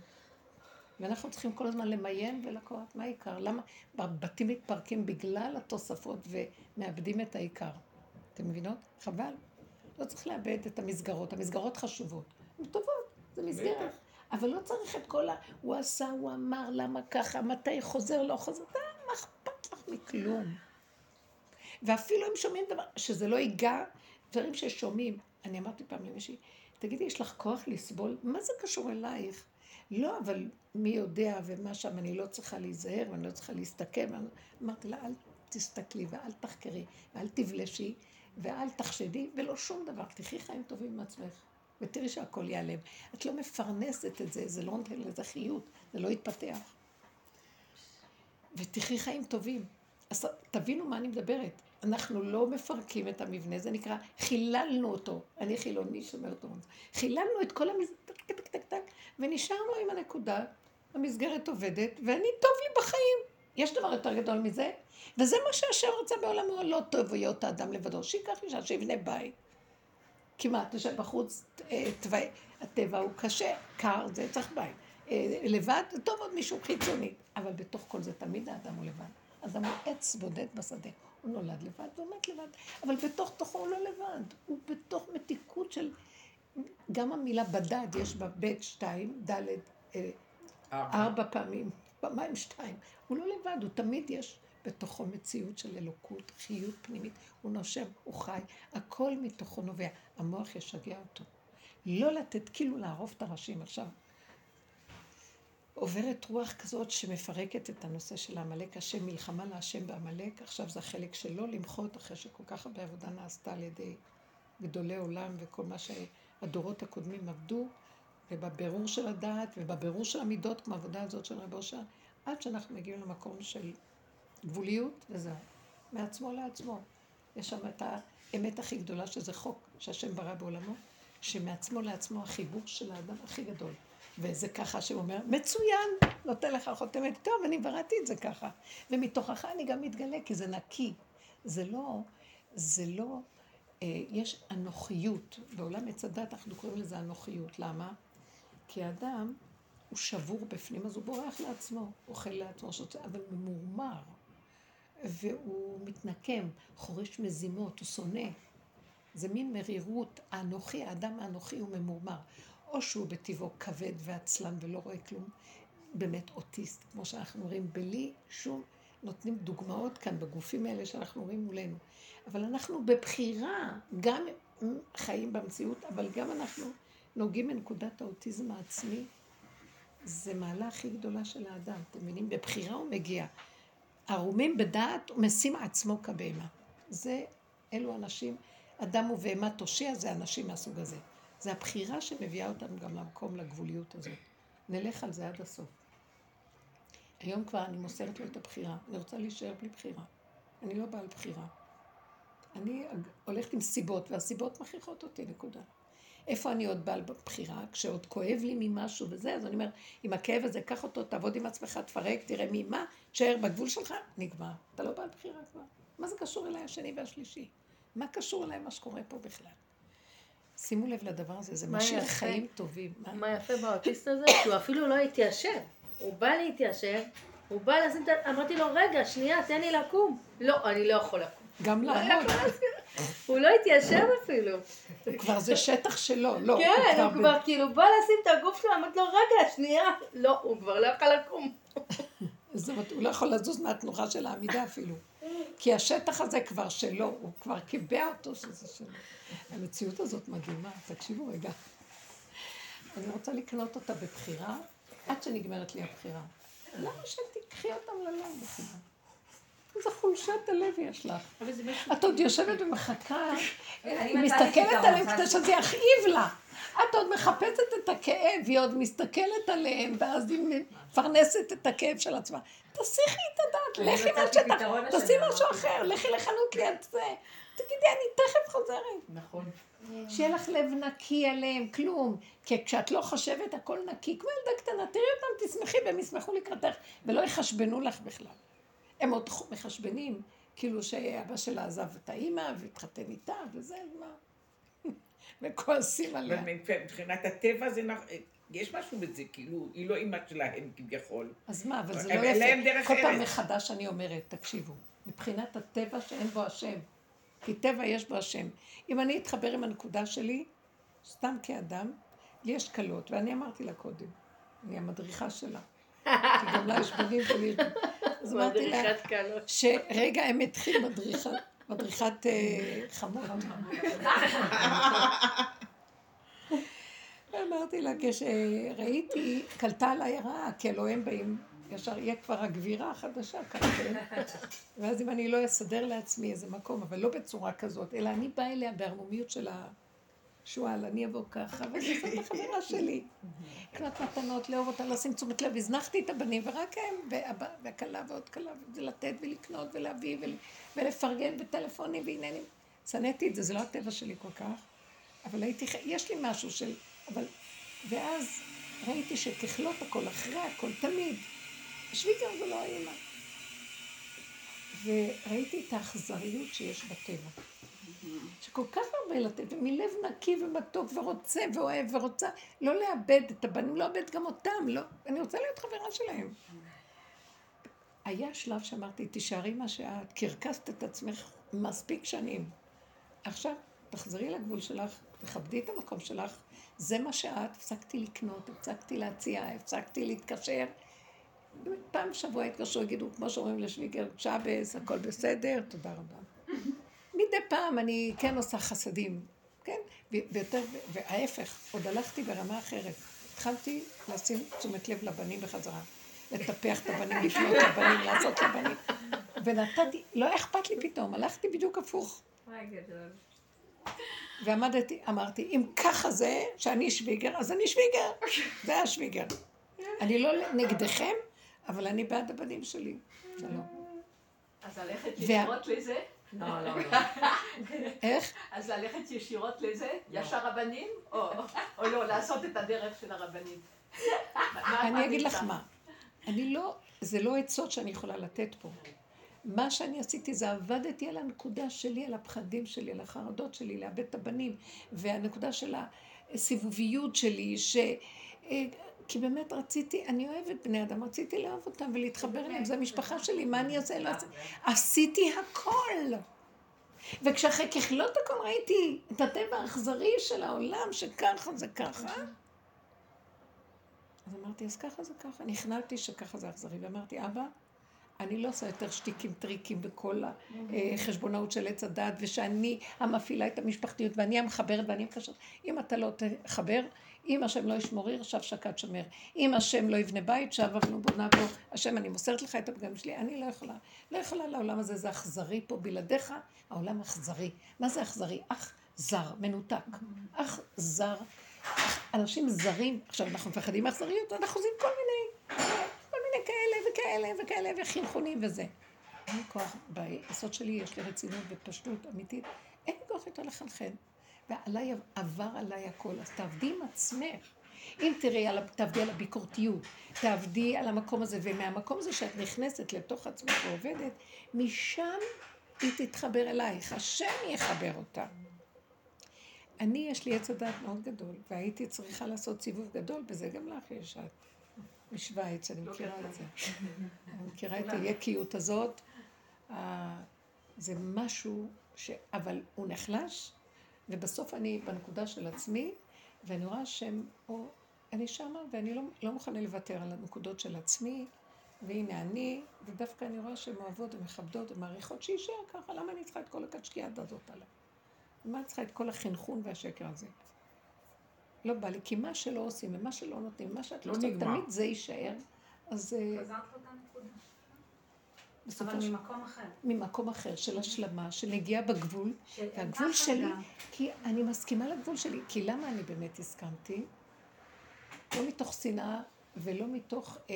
ואנחנו צריכים כל הזמן למיין ולקורת מה העיקר. למה בתים מתפרקים בגלל התוספות ומאבדים את העיקר. אתם מבינות? חבל. לא צריך לאבד את המסגרות. המסגרות חשובות. הן טובות, זה מסגרת. אבל לא צריך את כל ה... הוא עשה, הוא אמר, למה ככה, מתי חוזר, לא חוזר. מה אכפת לך מכלום? ואפילו אם שומעים דבר, שזה לא ייגע, דברים ששומעים. אני אמרתי פעם למישהי, תגידי, יש לך כוח לסבול? מה זה קשור אלייך? לא, אבל מי יודע ומה שם, אני לא צריכה להיזהר ואני לא צריכה להסתכל. אמרתי לה, אל תסתכלי ואל תחקרי ואל תבלשי ואל תחשדי ולא שום דבר. תחי חיים טובים עם עצמך ותראי שהכל ייעלם. את לא מפרנסת את זה, זה לא נותן לזה חיות, זה לא יתפתח. ותחי חיים טובים. אז תבינו מה אני מדברת. אנחנו לא מפרקים את המבנה, זה נקרא, חיללנו אותו. אני חילוני שאומרת אותו. חיללנו את כל טק, ונשארנו עם הנקודה, המסגרת עובדת, ואני טוב לי בחיים. יש דבר יותר גדול מזה? וזה מה שהשם רוצה בעולמו, לא טוב להיות האדם לבדו, שייקח אישה, שיבנה בית. כמעט, יושב בחוץ, אה, הטבע הוא קשה, קר, זה צריך בית. אה, לבד, טוב עוד מישהו חיצוני. אבל בתוך כל זה תמיד האדם הוא לבד. אדם הוא עץ בודד בשדה. הוא נולד לבד והוא מת לבד. אבל בתוך תוכו הוא לא לבד. הוא בתוך מתיקות של... גם המילה בדד, יש בה ב' שתיים, ד' אה, ארבע פעמים, פעמיים שתיים. הוא לא לבד, הוא תמיד יש בתוכו מציאות של אלוקות, חיות פנימית. הוא נושם, הוא חי, הכל מתוכו נובע. המוח ישגע אותו. לא לתת, כאילו לערוף את הראשים. עכשיו, עוברת רוח כזאת שמפרקת את הנושא של העמלק, השם מלחמה להשם בעמלק, עכשיו זה החלק שלו למחות אחרי שכל כך הרבה עבודה נעשתה על ידי גדולי עולם וכל מה שהדורות הקודמים עבדו, ובבירור של הדעת ובבירור של המידות, כמו העבודה הזאת של רב אושר, עד שאנחנו מגיעים למקום של גבוליות וזהו, מעצמו לעצמו. יש שם את האמת הכי גדולה שזה חוק שהשם ברא בעולמו, שמעצמו לעצמו החיבור של האדם הכי גדול. וזה ככה שהוא אומר, מצוין, נותן לך חותמת, טוב, אני בראתי את זה ככה. ומתוכך אני גם מתגלה, כי זה נקי. זה לא, זה לא, אה, יש אנוכיות. בעולם עץ הדת אנחנו קוראים לזה אנוכיות. למה? כי האדם הוא שבור בפנים, אז הוא בורח לעצמו, אוכל לעצמו, שוצא, אבל ממורמר. והוא מתנקם, חורש מזימות, הוא שונא. זה מין מרירות, האנוכי, האדם האנוכי הוא ממורמר. או שהוא בטבעו כבד ועצלן ולא רואה כלום, באמת אוטיסט, כמו שאנחנו רואים, בלי שום, נותנים דוגמאות כאן בגופים האלה שאנחנו רואים מולנו. אבל אנחנו בבחירה, גם חיים במציאות, אבל גם אנחנו נוגעים בנקודת האוטיזם העצמי. זה מעלה הכי גדולה של האדם, אתם מבינים? בבחירה הוא מגיע. ערומים בדעת ומשים עצמו כבהמה. זה, אלו אנשים, אדם ובהמה תושיע, זה אנשים מהסוג הזה. זה הבחירה שמביאה אותנו גם למקום, לגבוליות הזאת. נלך על זה עד הסוף. היום כבר אני מוסרת לו את הבחירה. אני רוצה להישאר בלי בחירה. אני לא בעל בחירה. אני הולכת עם סיבות, והסיבות מכריחות אותי, נקודה. איפה אני עוד בעל בחירה? כשעוד כואב לי ממשהו וזה, אז אני אומר, עם הכאב הזה, קח אותו, תעבוד עם עצמך, תפרק, תראה ממה, תשאר בגבול שלך, נגמר. אתה לא בעל בחירה כבר. מה זה קשור אליי השני והשלישי? מה קשור אליי מה שקורה פה בכלל? שימו לב לדבר הזה, זה משאיר חיים טובים. מה? מה יפה באוטיסט הזה? שהוא אפילו לא התיישב. הוא בא להתיישב, הוא בא לשים את ה... אמרתי לו, רגע, שנייה, תן לי לקום. לא, אני לא יכול לקום. גם לא לעמוד. הוא לא התיישב אפילו. כבר זה שטח שלו, לא. כן, הוא כבר כאילו בא לשים את הגוף שלו, אמרתי לו, רגע, שנייה. לא, הוא כבר לא יכול לקום. זאת אומרת, הוא לא יכול לזוז מהתנוחה של העמידה אפילו. כי השטח הזה כבר שלו, הוא כבר קיבע אותו שזה שלו. המציאות הזאת מדהימה, תקשיבו רגע. אני רוצה לקנות אותה בבחירה, עד שנגמרת לי הבחירה. למה שתיקחי אותם ללב בכלל? איזה חולשת הלב יש לך. את עוד יושבת ומחכה, היא מסתכלת עליהם כדי שזה יכאיב לה. את עוד מחפשת את הכאב, היא עוד מסתכלת עליהם, ואז היא מפרנסת את הכאב של עצמה. תסיכי את הדעת, לכי מהשטח, תעשי משהו אחר, לכי לחנות ליד זה. תגידי, אני תכף חוזרת. נכון. שיהיה לך לב נקי עליהם, כלום. כי כשאת לא חושבת, הכל נקי. כמו ילדה קטנה, תראי אותם, תשמחי והם ישמחו לקראתך, ולא יחשבנו לך בכלל. הם עוד מחשבנים, כאילו שאבא שלה עזב את האימא והתחתן איתה, וזה, מה? [LAUGHS] וכועסים עליה. מבחינת הטבע זה נכון. יש משהו בזה, כאילו, היא לא אימא שלהם כביכול. אז מה, אבל זה לא יפה. כל פעם מחדש אני אומרת, תקשיבו, מבחינת הטבע שאין בו השם, כי טבע יש בו השם. אם אני אתחבר עם הנקודה שלי, סתם כאדם, לי יש קלות, ואני אמרתי לה קודם, אני המדריכה שלה. [LAUGHS] כי גם לה יש בנים ולי יש בנים. אז אמרתי לה, שרגע הם התחיל מדריכת, מדריכת אה, חמור. אמרתי לה, כשראיתי, קלטה עליי רעה, כי אלוהים באים ישר יהיה כבר הגבירה החדשה כאן, כן? ואז אם אני לא אסדר לעצמי איזה מקום, אבל לא בצורה כזאת, אלא אני באה אליה בערמומיות של השועל, אני אבוא ככה, ואני אעשה את החברה שלי. לקנות מתנות, לאהוב אותה, לשים תשומת לב, הזנחתי את הבנים, ורק הם, והכלה ועוד כלה, ולתת ולקנות ולהביא ולפרגן בטלפונים ועניינים. שנאתי את זה, זה לא הטבע שלי כל כך, אבל הייתי, יש לי משהו של, אבל, ואז ראיתי שככלות הכל, אחרי הכל, תמיד. השוויגר זה לא האימא. וראיתי את האכזריות שיש בטבע. שכל כך הרבה לתת, ומלב נקי ומתוק ורוצה ואוהב ורוצה לא לאבד את הבנים, לא לאבד גם אותם, לא, אני רוצה להיות חברה שלהם. היה שלב שאמרתי, תישארי מה שאת, קרקסת את עצמך מספיק שנים. עכשיו, תחזרי לגבול שלך, תכבדי את המקום שלך, זה מה שאת, הפסקתי לקנות, הפסקתי להציע, הפסקתי להתקשר. פעם בשבוע התקשרו, יגידו, כמו שאומרים לשוויגר, שבס, הכל בסדר, תודה רבה. מדי פעם אני כן עושה חסדים, כן? ויותר, וההפך, עוד הלכתי ברמה אחרת. התחלתי לשים תשומת לב לבנים בחזרה. לטפח את הבנים, לפנות לבנים, לעשות לבנים. ונתתי, לא אכפת לי פתאום, הלכתי בדיוק הפוך. ועמדתי, אמרתי, אם ככה זה, שאני שוויגר, אז אני שוויגר. זה היה שוויגר. אני לא נגדכם, אבל אני בעד הבנים שלי. שלום. אז ללכת ישירות לזה? לא, לא, לא. איך? אז ללכת ישירות לזה? ישר רבנים? או לא, לעשות את הדרך של הרבנים? אני אגיד לך מה. אני לא, זה לא עצות שאני יכולה לתת פה. מה שאני עשיתי זה עבדתי על הנקודה שלי, על הפחדים שלי, על החרדות שלי, לאבד את הבנים, והנקודה של הסיבוביות שלי, ש... אה, כי באמת רציתי, אני אוהבת בני אדם, רציתי לאהוב אותם ולהתחבר אליהם, זה המשפחה שלי, מה אני אעשה? לא עשיתי הכל. וכשאחרי ככלות הכל ראיתי את הטבע האכזרי של העולם, שככה זה ככה, אז אמרתי, אז ככה זה ככה. נכנעתי שככה זה אכזרי, ואמרתי, אבא, אני לא עושה יותר שטיקים טריקים בכל החשבונאות של עץ הדת, ושאני המפעילה את המשפחתיות, ואני המחברת ואני המקשרת. אם אתה לא תחבר, אם השם לא ישמור עיר, שב שקד שמר. אם השם לא יבנה בית, שב אבנו בונה בו. השם, אני מוסרת לך את הפגם שלי, אני לא יכולה. לא יכולה לעולם הזה, זה אכזרי פה. בלעדיך, העולם אכזרי. מה זה אכזרי? אך זר, מנותק. אך זר. אנשים זרים, עכשיו אנחנו מפחדים מאכזריות, אנחנו עושים כל מיני, כל מיני כאלה וכאלה וכאלה וחינכונים וזה. אין לי כוח, ביסוד שלי יש לי רצינות ופשטות אמיתית, אין לי כוח יותר לחנכן. ועליי עבר עליי הכל, אז תעבדי עם עצמך. אם תראי, על, תעבדי על הביקורתיות, תעבדי על המקום הזה, ומהמקום הזה שאת נכנסת לתוך עצמך ועובדת, משם היא תתחבר אלייך, השם יחבר אותה. אני, יש לי עץ הדעת מאוד גדול, והייתי צריכה לעשות סיבוב גדול, וזה גם לך יש את. משוויץ, אני מכירה את זה. אני מכירה את היקיות הזאת. זה משהו ש... אבל הוא נחלש, ובסוף אני בנקודה של עצמי, ואני רואה שהם, או אני שמה, ואני לא, לא מוכנה לוותר על הנקודות של עצמי, והנה אני, ודווקא אני רואה שהן אוהבות ומכבדות ומעריכות, שיישאר ככה, למה אני צריכה את כל הקצ'קיית הזאת עליו? מה צריכה את כל החנכון והשקר הזה? לא בא לי, כי מה שלא עושים ומה שלא נותנים, מה שאת לא עושה, תמיד זה יישאר. אז... אה, חזרת לאותה נקודה. אבל ממקום אחר. ממקום אחר, של השלמה, של נגיעה בגבול. והגבול שלי, כי אני מסכימה לגבול שלי. כי למה אני באמת הסכמתי? לא מתוך שנאה ולא מתוך אה,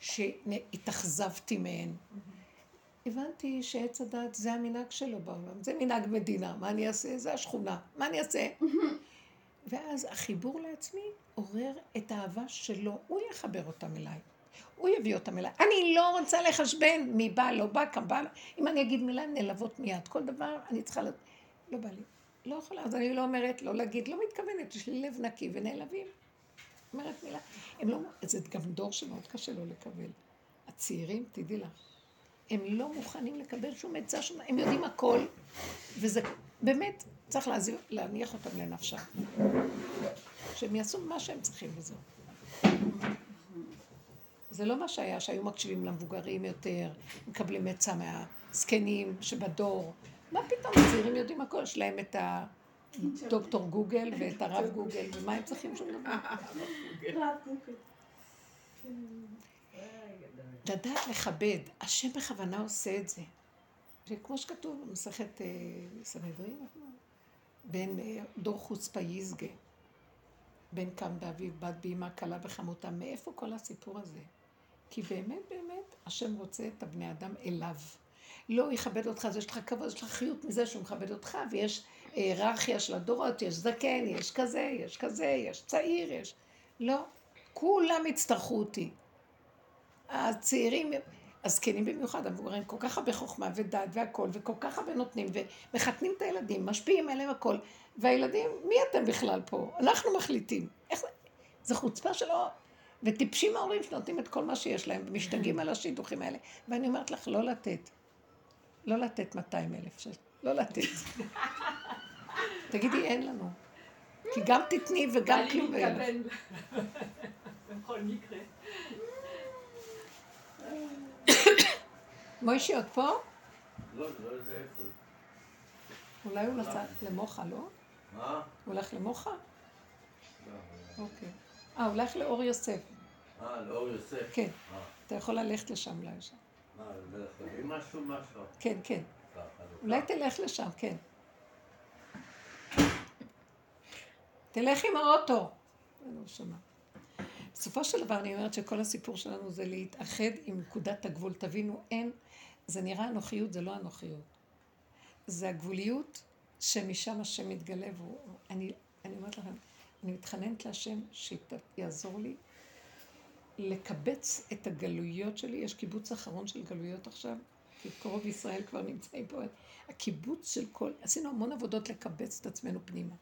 שהתאכזבתי מהן. הבנתי שעץ הדת זה המנהג שלו בעולם, זה מנהג מדינה, מה אני אעשה? זה השכונה, מה אני אעשה? ואז החיבור לעצמי עורר את האהבה שלו, הוא יחבר אותם אליי. הוא יביא אותם אליי. אני לא רוצה לחשבן מי בא, לא בא, כמה בא. אם אני אגיד מילה, נלוות מיד. כל דבר, אני צריכה... ל... לא בא לי. לא יכולה, אז אני לא אומרת, לא להגיד, לא מתכוונת, יש לי לב נקי ונעלבים. אומרת מילה. הם לא... זה גם דור שמאוד קשה לו לקבל. הצעירים, תדעי לך. הם לא מוכנים לקבל שום עצה, שום... הם יודעים הכל, וזה באמת, צריך להזיר, להניח אותם לנפשם. שהם יעשו מה שהם צריכים וזהו. זה לא מה שהיה, שהיו מקשיבים למבוגרים יותר, מקבלים עצה מהזקנים שבדור. מה פתאום, הצעירים יודעים הכל, יש להם את הדוקטור גוגל ואת הרב גוגל, ומה הם צריכים שום דבר? גוגל. לדעת לכבד, השם בכוונה עושה את זה. וכמו שכתוב במסכת אה, סנהדרין, בין אה, דור חוצפה יזגה, בן קם באביו, בת באמא, כלה וחמותה, מאיפה כל הסיפור הזה? כי באמת באמת השם רוצה את הבני אדם אליו. לא יכבד אותך, אז יש לך כבוד, יש לך חיות מזה שהוא מכבד אותך, ויש היררכיה של הדורות, יש זקן, יש כזה, יש כזה, יש צעיר, יש... לא, כולם יצטרכו אותי. הצעירים, הזקנים במיוחד, המבוגרים, כל כך הרבה חוכמה ודעת והכול, וכל כך הרבה נותנים, ומחתנים את הילדים, משפיעים עליהם הכל, והילדים, מי אתם בכלל פה? אנחנו מחליטים. איך זה? זו חוצפה שלא... וטיפשים ההורים שנותנים את כל מה שיש להם, ומשתגעים על השידוכים האלה. ואני אומרת לך, לא לתת. לא לתת 200 אלף שקל. לא לתת. תגידי, אין לנו. כי גם תתני וגם כלום אין אני מתכוון. בכל מקרה. מוישי עוד פה? לא, לא יודע איפה. אולי הוא נסע למוחה, לא? מה? הוא הולך למוחה? לא. אוקיי. אה, הוא הולך לאור יוסף. אה, לאור יוסף? כן. אה. אתה יכול ללכת לשם אולי שם. מה, להביא משהו, משהו? כן, כן. אולי תלך לשם, כן. תלך עם האוטו. אני לא שומע. בסופו של דבר אני אומרת שכל הסיפור שלנו זה להתאחד עם נקודת הגבול. תבינו, אין, זה נראה אנוכיות, זה לא אנוכיות. זה הגבוליות שמשם השם מתגלה, והוא, אני, אני אומרת לכם, אני מתחננת להשם שיעזור לי לקבץ את הגלויות שלי. יש קיבוץ אחרון של גלויות עכשיו, כי קרוב ישראל כבר נמצאים פה. הקיבוץ של כל, עשינו המון עבודות לקבץ את עצמנו פנימה.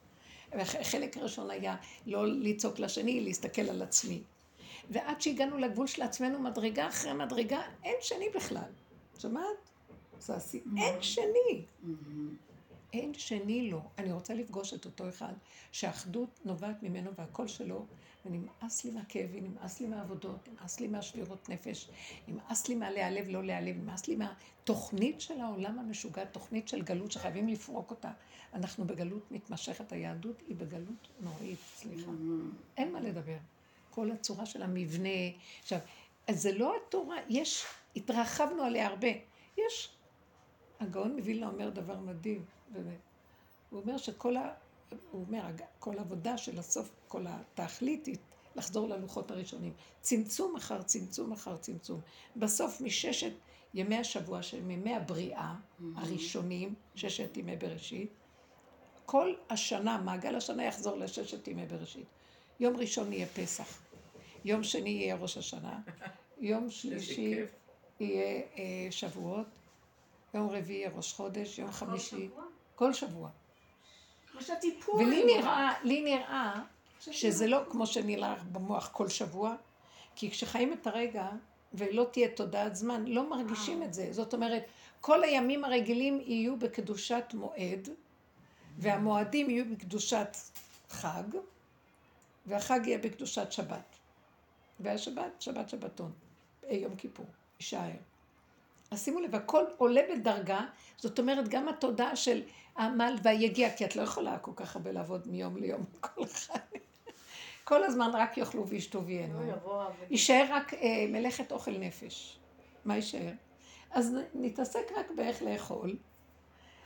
החלק הראשון היה לא לצעוק לשני, להסתכל על עצמי. ועד שהגענו לגבול של עצמנו, מדרגה אחרי מדרגה, אין שני בכלל. שמעת? זה עשי... אין שני. אין שני לו. אני רוצה לפגוש את אותו אחד שהאחדות נובעת ממנו והקול שלו, ונמאס לי מהכאבים, נמאס לי מהעבודות, נמאס לי מהשבירות נפש, נמאס לי מהלהיעלב, לא להיעלב, נמאס לי מהתוכנית של העולם המשוגע, תוכנית של גלות שחייבים לפרוק אותה. אנחנו בגלות מתמשכת, היהדות היא בגלות נוראית, סליחה. אין מה לדבר. כל הצורה של המבנה. עכשיו, אז זה לא התורה, יש, התרחבנו עליה הרבה. יש, הגאון מווילנה אומר דבר מדהים, באמת. הוא אומר שכל ה... הוא אומר, כל העבודה של הסוף, כל התכלית היא לחזור ללוחות הראשונים. צמצום אחר צמצום אחר צמצום. בסוף מששת ימי השבוע של ימי הבריאה הראשונים, ששת ימי בראשית, כל השנה, מעגל השנה יחזור לששת ימי בראשית. יום ראשון יהיה פסח, יום שני יהיה ראש השנה, יום [LAUGHS] שלישי יהיה אה, שבועות, יום רביעי יהיה ראש חודש, יום חמישי, כל שבוע. חשבתי פורים. ולי נראה, לי נראה שזה לא כמו שנראה במוח כל שבוע, כי כשחיים את הרגע ולא תהיה תודעת זמן, לא מרגישים את זה. זאת אומרת, כל הימים הרגילים יהיו בקדושת מועד, והמועדים יהיו בקדושת חג, והחג יהיה בקדושת שבת. והשבת, שבת שבתון, יום כיפור, יישאר. אז שימו לב, הכל עולה בדרגה, זאת אומרת, גם התודעה של העמל והיגיע, כי את לא יכולה כל כך הרבה לעבוד מיום ליום [LAUGHS] כל אחד. כל הזמן רק יאכלו וישתו וייהנו. יישאר רק אה, מלאכת אוכל נפש. מה יישאר? אז נתעסק רק באיך לאכול,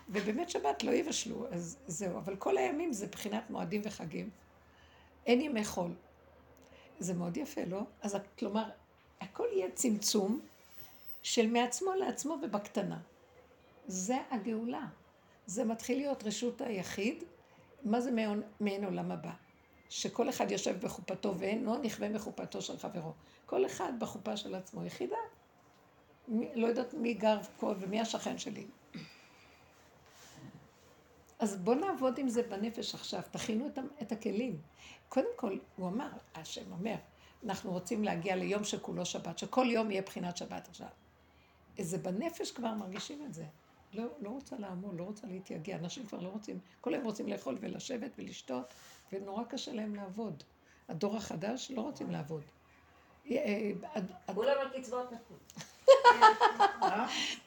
ובאמת שבת לא יבשלו, אז זהו. אבל כל הימים זה בחינת מועדים וחגים. אין ימי חול. זה מאוד יפה, לא? אז כלומר, הכל יהיה צמצום של מעצמו לעצמו ובקטנה. זה הגאולה. זה מתחיל להיות רשות היחיד. מה זה מעין, מעין עולם הבא? שכל אחד יושב בחופתו ואינו נכווה מחופתו של חברו. כל אחד בחופה של עצמו יחידה. מי, לא יודעת מי גר פה ומי השכן שלי. אז בואו נעבוד עם זה בנפש עכשיו, תכינו את, את הכלים. קודם כל, הוא אמר, השם אומר, אנחנו רוצים להגיע ליום שכולו שבת, שכל יום יהיה בחינת שבת עכשיו. זה בנפש כבר מרגישים את זה. לא, לא רוצה לעמוד, לא רוצה להתייגע, אנשים כבר לא רוצים, כל היום רוצים לאכול ולשבת ולשתות, ונורא קשה להם לעבוד. הדור החדש לא רוצים לעבוד. אה, אה, כולם על קצבאות נכות. [LAUGHS]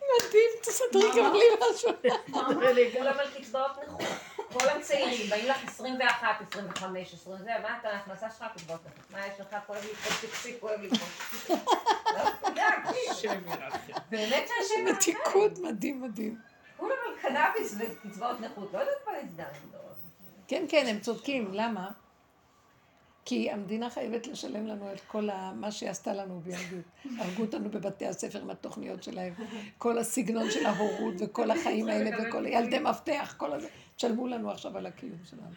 מדהים, תסדרי גם לי משהו. כולם על קצבאות נכות. כל הצעירים, באים לך 21, 25, 20, זה, מה אתה, ההכנסה שלך קצבאות נכות. מה יש לך, כואב לי פה טקסי, כואב לי באמת שהשם ירחם. מתיקות מדהים מדהים. כולם על קנאביס וקצבאות נכות, לא יודעת מה נסדר. כן, כן, הם צודקים, למה? כי המדינה חייבת לשלם לנו את כל מה שהיא עשתה לנו בילדות. הרגו אותנו בבתי הספר עם התוכניות שלהם, כל הסגנון של ההורות וכל החיים האלה וכל ילדי מפתח, כל הזה. תשלמו לנו עכשיו על הקיום שלנו.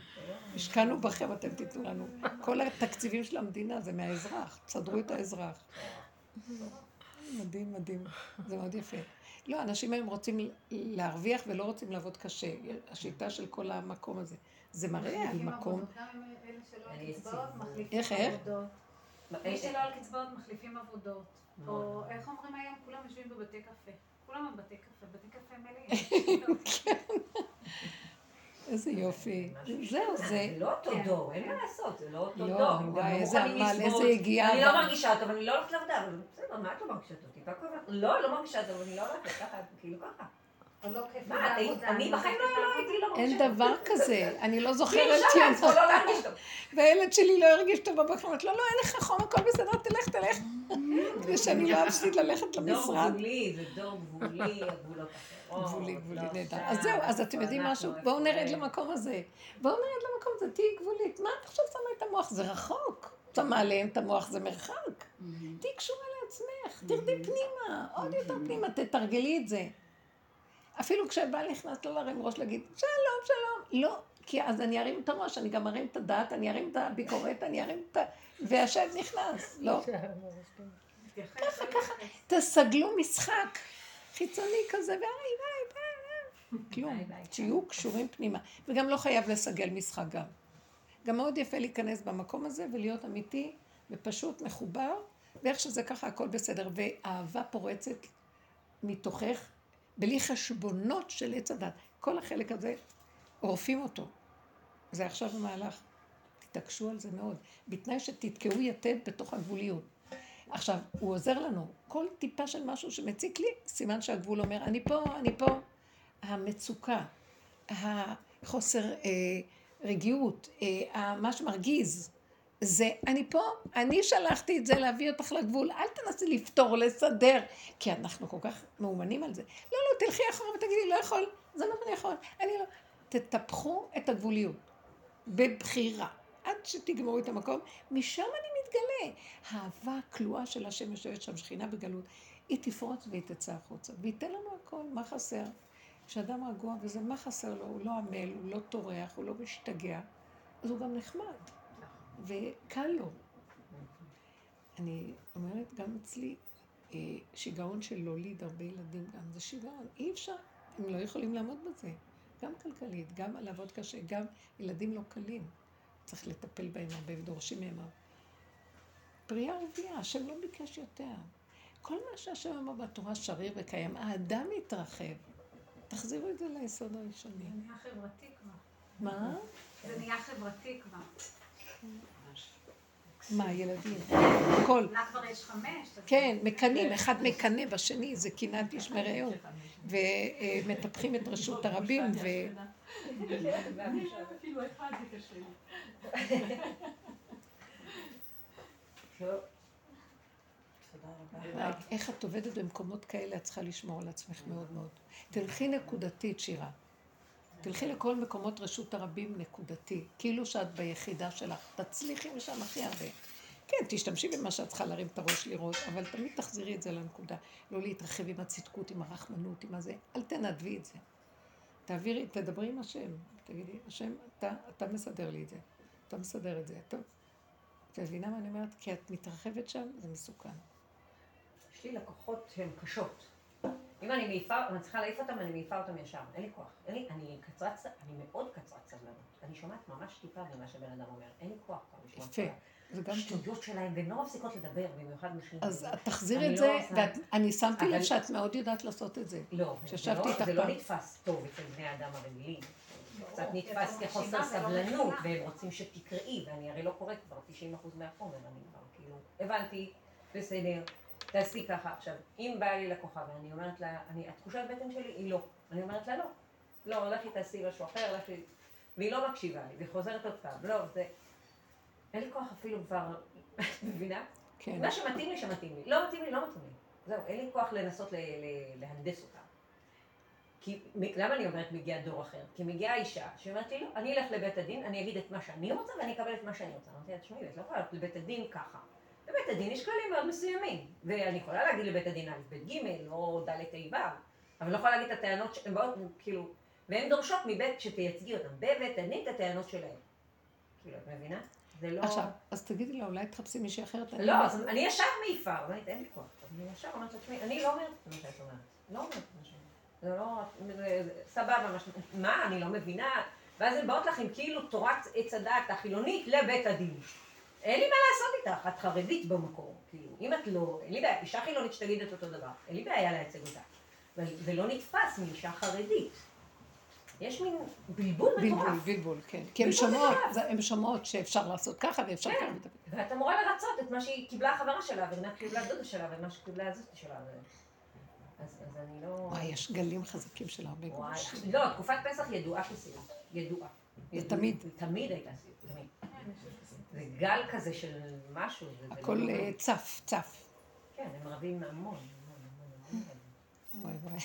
השקענו בכם, אתם תיתנו לנו. כל התקציבים של המדינה זה מהאזרח, תסדרו את האזרח. מדהים, מדהים. זה מאוד יפה. לא, אנשים היום רוצים להרוויח ולא רוצים לעבוד קשה. השיטה של כל המקום הזה. זה מראה על מקום... איך, איך? מי שלא על קצבאות מחליפים עבודות. או איך אומרים היום? כולם יושבים בבתי קפה. כולם בבתי קפה. בתי קפה מלאים. [LAUGHS] איזה יופי. זהו, זה... זה לא אותו כן. דור, אין מה לעשות, זה לא אותו לא, דור. וואי, איזה עמל, איזה יגיעה. אני לא מרגישה טוב, אני לא הולכת לעבודה, אבל בסדר, מה את לא מרגישה? טיפה כואבת. לא, לא מרגישה טוב, אני לא הולכת ככה, כאילו ככה. לא מה, אני בחיים לא הייתי לא מרגישה טוב. אין דבר כזה, אני לא זוכרת. לא טוב. והילד שלי לא הרגיש טוב בבוקר, אמרת לו, לא, אין לך חום, הכל בסדר, תלך, תלך. כדי שאני לא אפסיד ללכת למשרד. דור גבולי, זה דור גבולי, הגבולות אחרות. גבולי, גבולי, נהדר. אז זהו, אז אתם יודעים משהו? בואו נרד למקום הזה. בואו נרד למקום הזה, תהיי גבולית. מה את עכשיו שמה את המוח? זה רחוק. שמה עליהם את המוח, זה מרחק. תהיי קשורה לעצמך, תרדי פנימה, עוד יותר פנימה, תתרגלי את זה. אפילו כשבעל נכנס לא להרים ראש להגיד, שלום, שלום. לא, כי אז אני ארים את הראש, אני גם ארים את הדעת, אני ארים את הביקורת, אני ארים את ה... והשם נכנס, לא. [LAUGHS] ככה, ככה, תסגלו משחק חיצוני כזה, ואי, ביי, ביי, כלום. תהיו קשורים פנימה. וגם לא חייב לסגל משחק גם. גם מאוד יפה להיכנס במקום הזה ולהיות אמיתי ופשוט מחובר, ואיך שזה ככה הכל בסדר. ואהבה פורצת מתוכך, בלי חשבונות של עץ הדת. כל החלק הזה, עורפים אותו. זה עכשיו המהלך. תתעקשו על זה מאוד. בתנאי שתתקעו יתד בתוך הגבוליות. עכשיו, הוא עוזר לנו. כל טיפה של משהו שמציק לי, סימן שהגבול אומר, אני פה, אני פה. המצוקה, החוסר אה, רגיעות, אה, מה שמרגיז, זה, אני פה, אני שלחתי את זה להביא אותך לגבול, אל תנסי לפתור, לסדר, כי אנחנו כל כך מאומנים על זה. לא, לא, תלכי אחורה ותגידי, לא יכול, זה מה שאני יכול, אני לא... תטפחו את הגבוליות, בבחירה, עד שתגמרו את המקום, משם אני מתגלה. האהבה הכלואה של השם יושבת שם, שכינה בגלות, היא תפרוץ והיא תצא החוצה, וייתן לנו הכל, מה חסר? כשאדם רגוע וזה, מה חסר לו? הוא לא עמל, הוא לא טורח, הוא לא משתגע, אז הוא גם נחמד. וקל לו. אני אומרת, גם אצלי, אה, שיגעון של להוליד הרבה ילדים גם, זה שיגעון. אי אפשר, הם לא יכולים לעמוד בזה. גם כלכלית, גם לעבוד קשה, גם ילדים לא קלים. צריך לטפל בהם הרבה ודורשים מהם הרבה. פרייה ורבייה, השם לא ביקש יותר. כל מה שהשם אמר בתורה שריר וקיים, האדם מתרחב. תחזירו את זה ליסוד הראשוני. זה נהיה חברתי כבר. מה? זה נהיה חברתי כבר. מה, ילדים? הכל. כבר יש חמש? כן, מקנאים, אחד מקנא בשני, זה קנאת איש מרעהו. ומטפחים את רשות הרבים, ו... אפילו אחד זה קשה איך את עובדת במקומות כאלה, את צריכה לשמור על עצמך מאוד מאוד. תלכי נקודתית, שירה. תלכי לכל מקומות רשות הרבים נקודתי, כאילו שאת ביחידה שלך, תצליחי משם הכי הרבה. כן, תשתמשי במה שאת צריכה להרים את הראש לראות, אבל תמיד תחזירי את זה לנקודה. לא להתרחב עם הצדקות, עם הרחמנות, עם הזה. אל תנדבי את זה. תעבירי, תדברי עם השם. תגידי, השם, אתה, אתה מסדר לי את זה. אתה מסדר את זה. טוב. את מבינה מה אני אומרת? כי את מתרחבת שם, זה מסוכן. יש לי לקוחות שהן קשות. אם אני מעיפה, אני צריכה להעיף אותם, אני מעיפה אותם ישר. אין לי כוח. אין לי, אני קצרת, אני מאוד קצרת סבלנות. אני שומעת ממש טיפה ממה שבן אדם אומר. אין לי כוח כבר לשמוע יפה. זה גם שטויות שלהם, והן לא מפסיקות לדבר, במיוחד נשים. אז תחזירי את זה, ואני שמתי לב שאת מאוד יודעת לעשות את זה. לא, זה לא נתפס טוב אצל בני אדם הרגילים. קצת נתפס כחוסר סבלנות, והם רוצים שתקראי, ואני הרי לא קוראת כבר 90% מהחומר, אני כבר כאילו, הבנתי, בסדר. תעשי ככה. עכשיו, אם באה לי לקוחה ואני אומרת לה, אני, התחושת בטן שלי היא לא. אני אומרת לה לא. לא, לכי תעשי משהו אחר, לכי... והיא לא מקשיבה לי, והיא חוזרת עוד פעם. לא, זה... אין לי כוח אפילו כבר, מבינה? כן. מה שמתאים לי, שמתאים לי. לא מתאים לי, לא מתאים לי. זהו, אין לי כוח לנסות ל- ל- להנדס אותה. כי, למה אני אומרת מגיע דור אחר? כי מגיעה אישה שאומרת לי, לא, אני אלך לבית הדין, אני אגיד את מה שאני רוצה ואני אקבל את מה שאני רוצה. אמרתי לה, תשמעי, את לא יכולה ללכת לבית הדין ככה. בבית הדין יש כללים מאוד מסוימים, ואני יכולה להגיד לבית הדין א', ב', ג', או ד', ה', ו', אבל אני לא יכולה להגיד את הטענות שהן באות, כאילו, והן דורשות מבית שתייצגי אותן, בבית הדין את הטענות שלהן. כאילו, את מבינה? זה לא... עכשיו, אז תגידי לה, אולי תחפשי מישהי אחרת. לא, אז אני ישר מעיפה, אומרת, אין לי כוח. אני ישר אומרת לעצמי, אני לא אומרת מה שאת אומרת. לא אומרת מה שאת אומרת. זה לא, סבבה, מה, אני לא מבינה. ואז הן באות לך עם כאילו תורת עץ הדעת החילונית לבית הדין. אין לי מה לעשות איתך, את חרדית במקום. כאילו, אם את לא, אין לי בעיה, אישה חילונית שתגיד את אותו דבר, אין לי בעיה לייצג אותה. זה לא נתפס מאישה חרדית. יש מין בלבול בלבול, מטורף. בלבול, כן. כי הן בלבול שומעות, הן שומעות שאפשר לעשות ככה ואפשר כן. ככה. ואת אמורה לרצות את מה שהיא קיבלה החברה שלה, ומה קיבלה דודה שלה, ומה שקיבלה הזאתי שלה. אז, אז אני לא... וואי, יש גלים חזקים של הרבה וואי. גרושים. לא, תקופת פסח ידועה כסיוט. ידועה. תמיד. תמיד הייתה סיוט, תמיד. זה גל כזה של משהו. לא- הכל אה, צף, צף. כן, הם רבים המון. וואי וואי.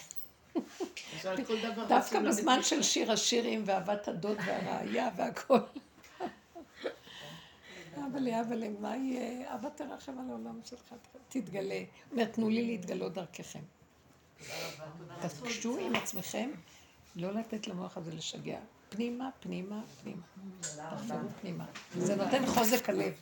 דווקא בזמן של שיר השירים ואהבת הדוד והרעיה והכל. אבל אבל מה יהיה? אבא תרחם על העולם שלך, תתגלה. אומר, תנו לי להתגלות דרככם. תפגשו עם עצמכם, לא לתת למוח הזה לשגע. פנימה, פנימה, פנימה. תחזרו פנימה. זה נותן חוזק הלב.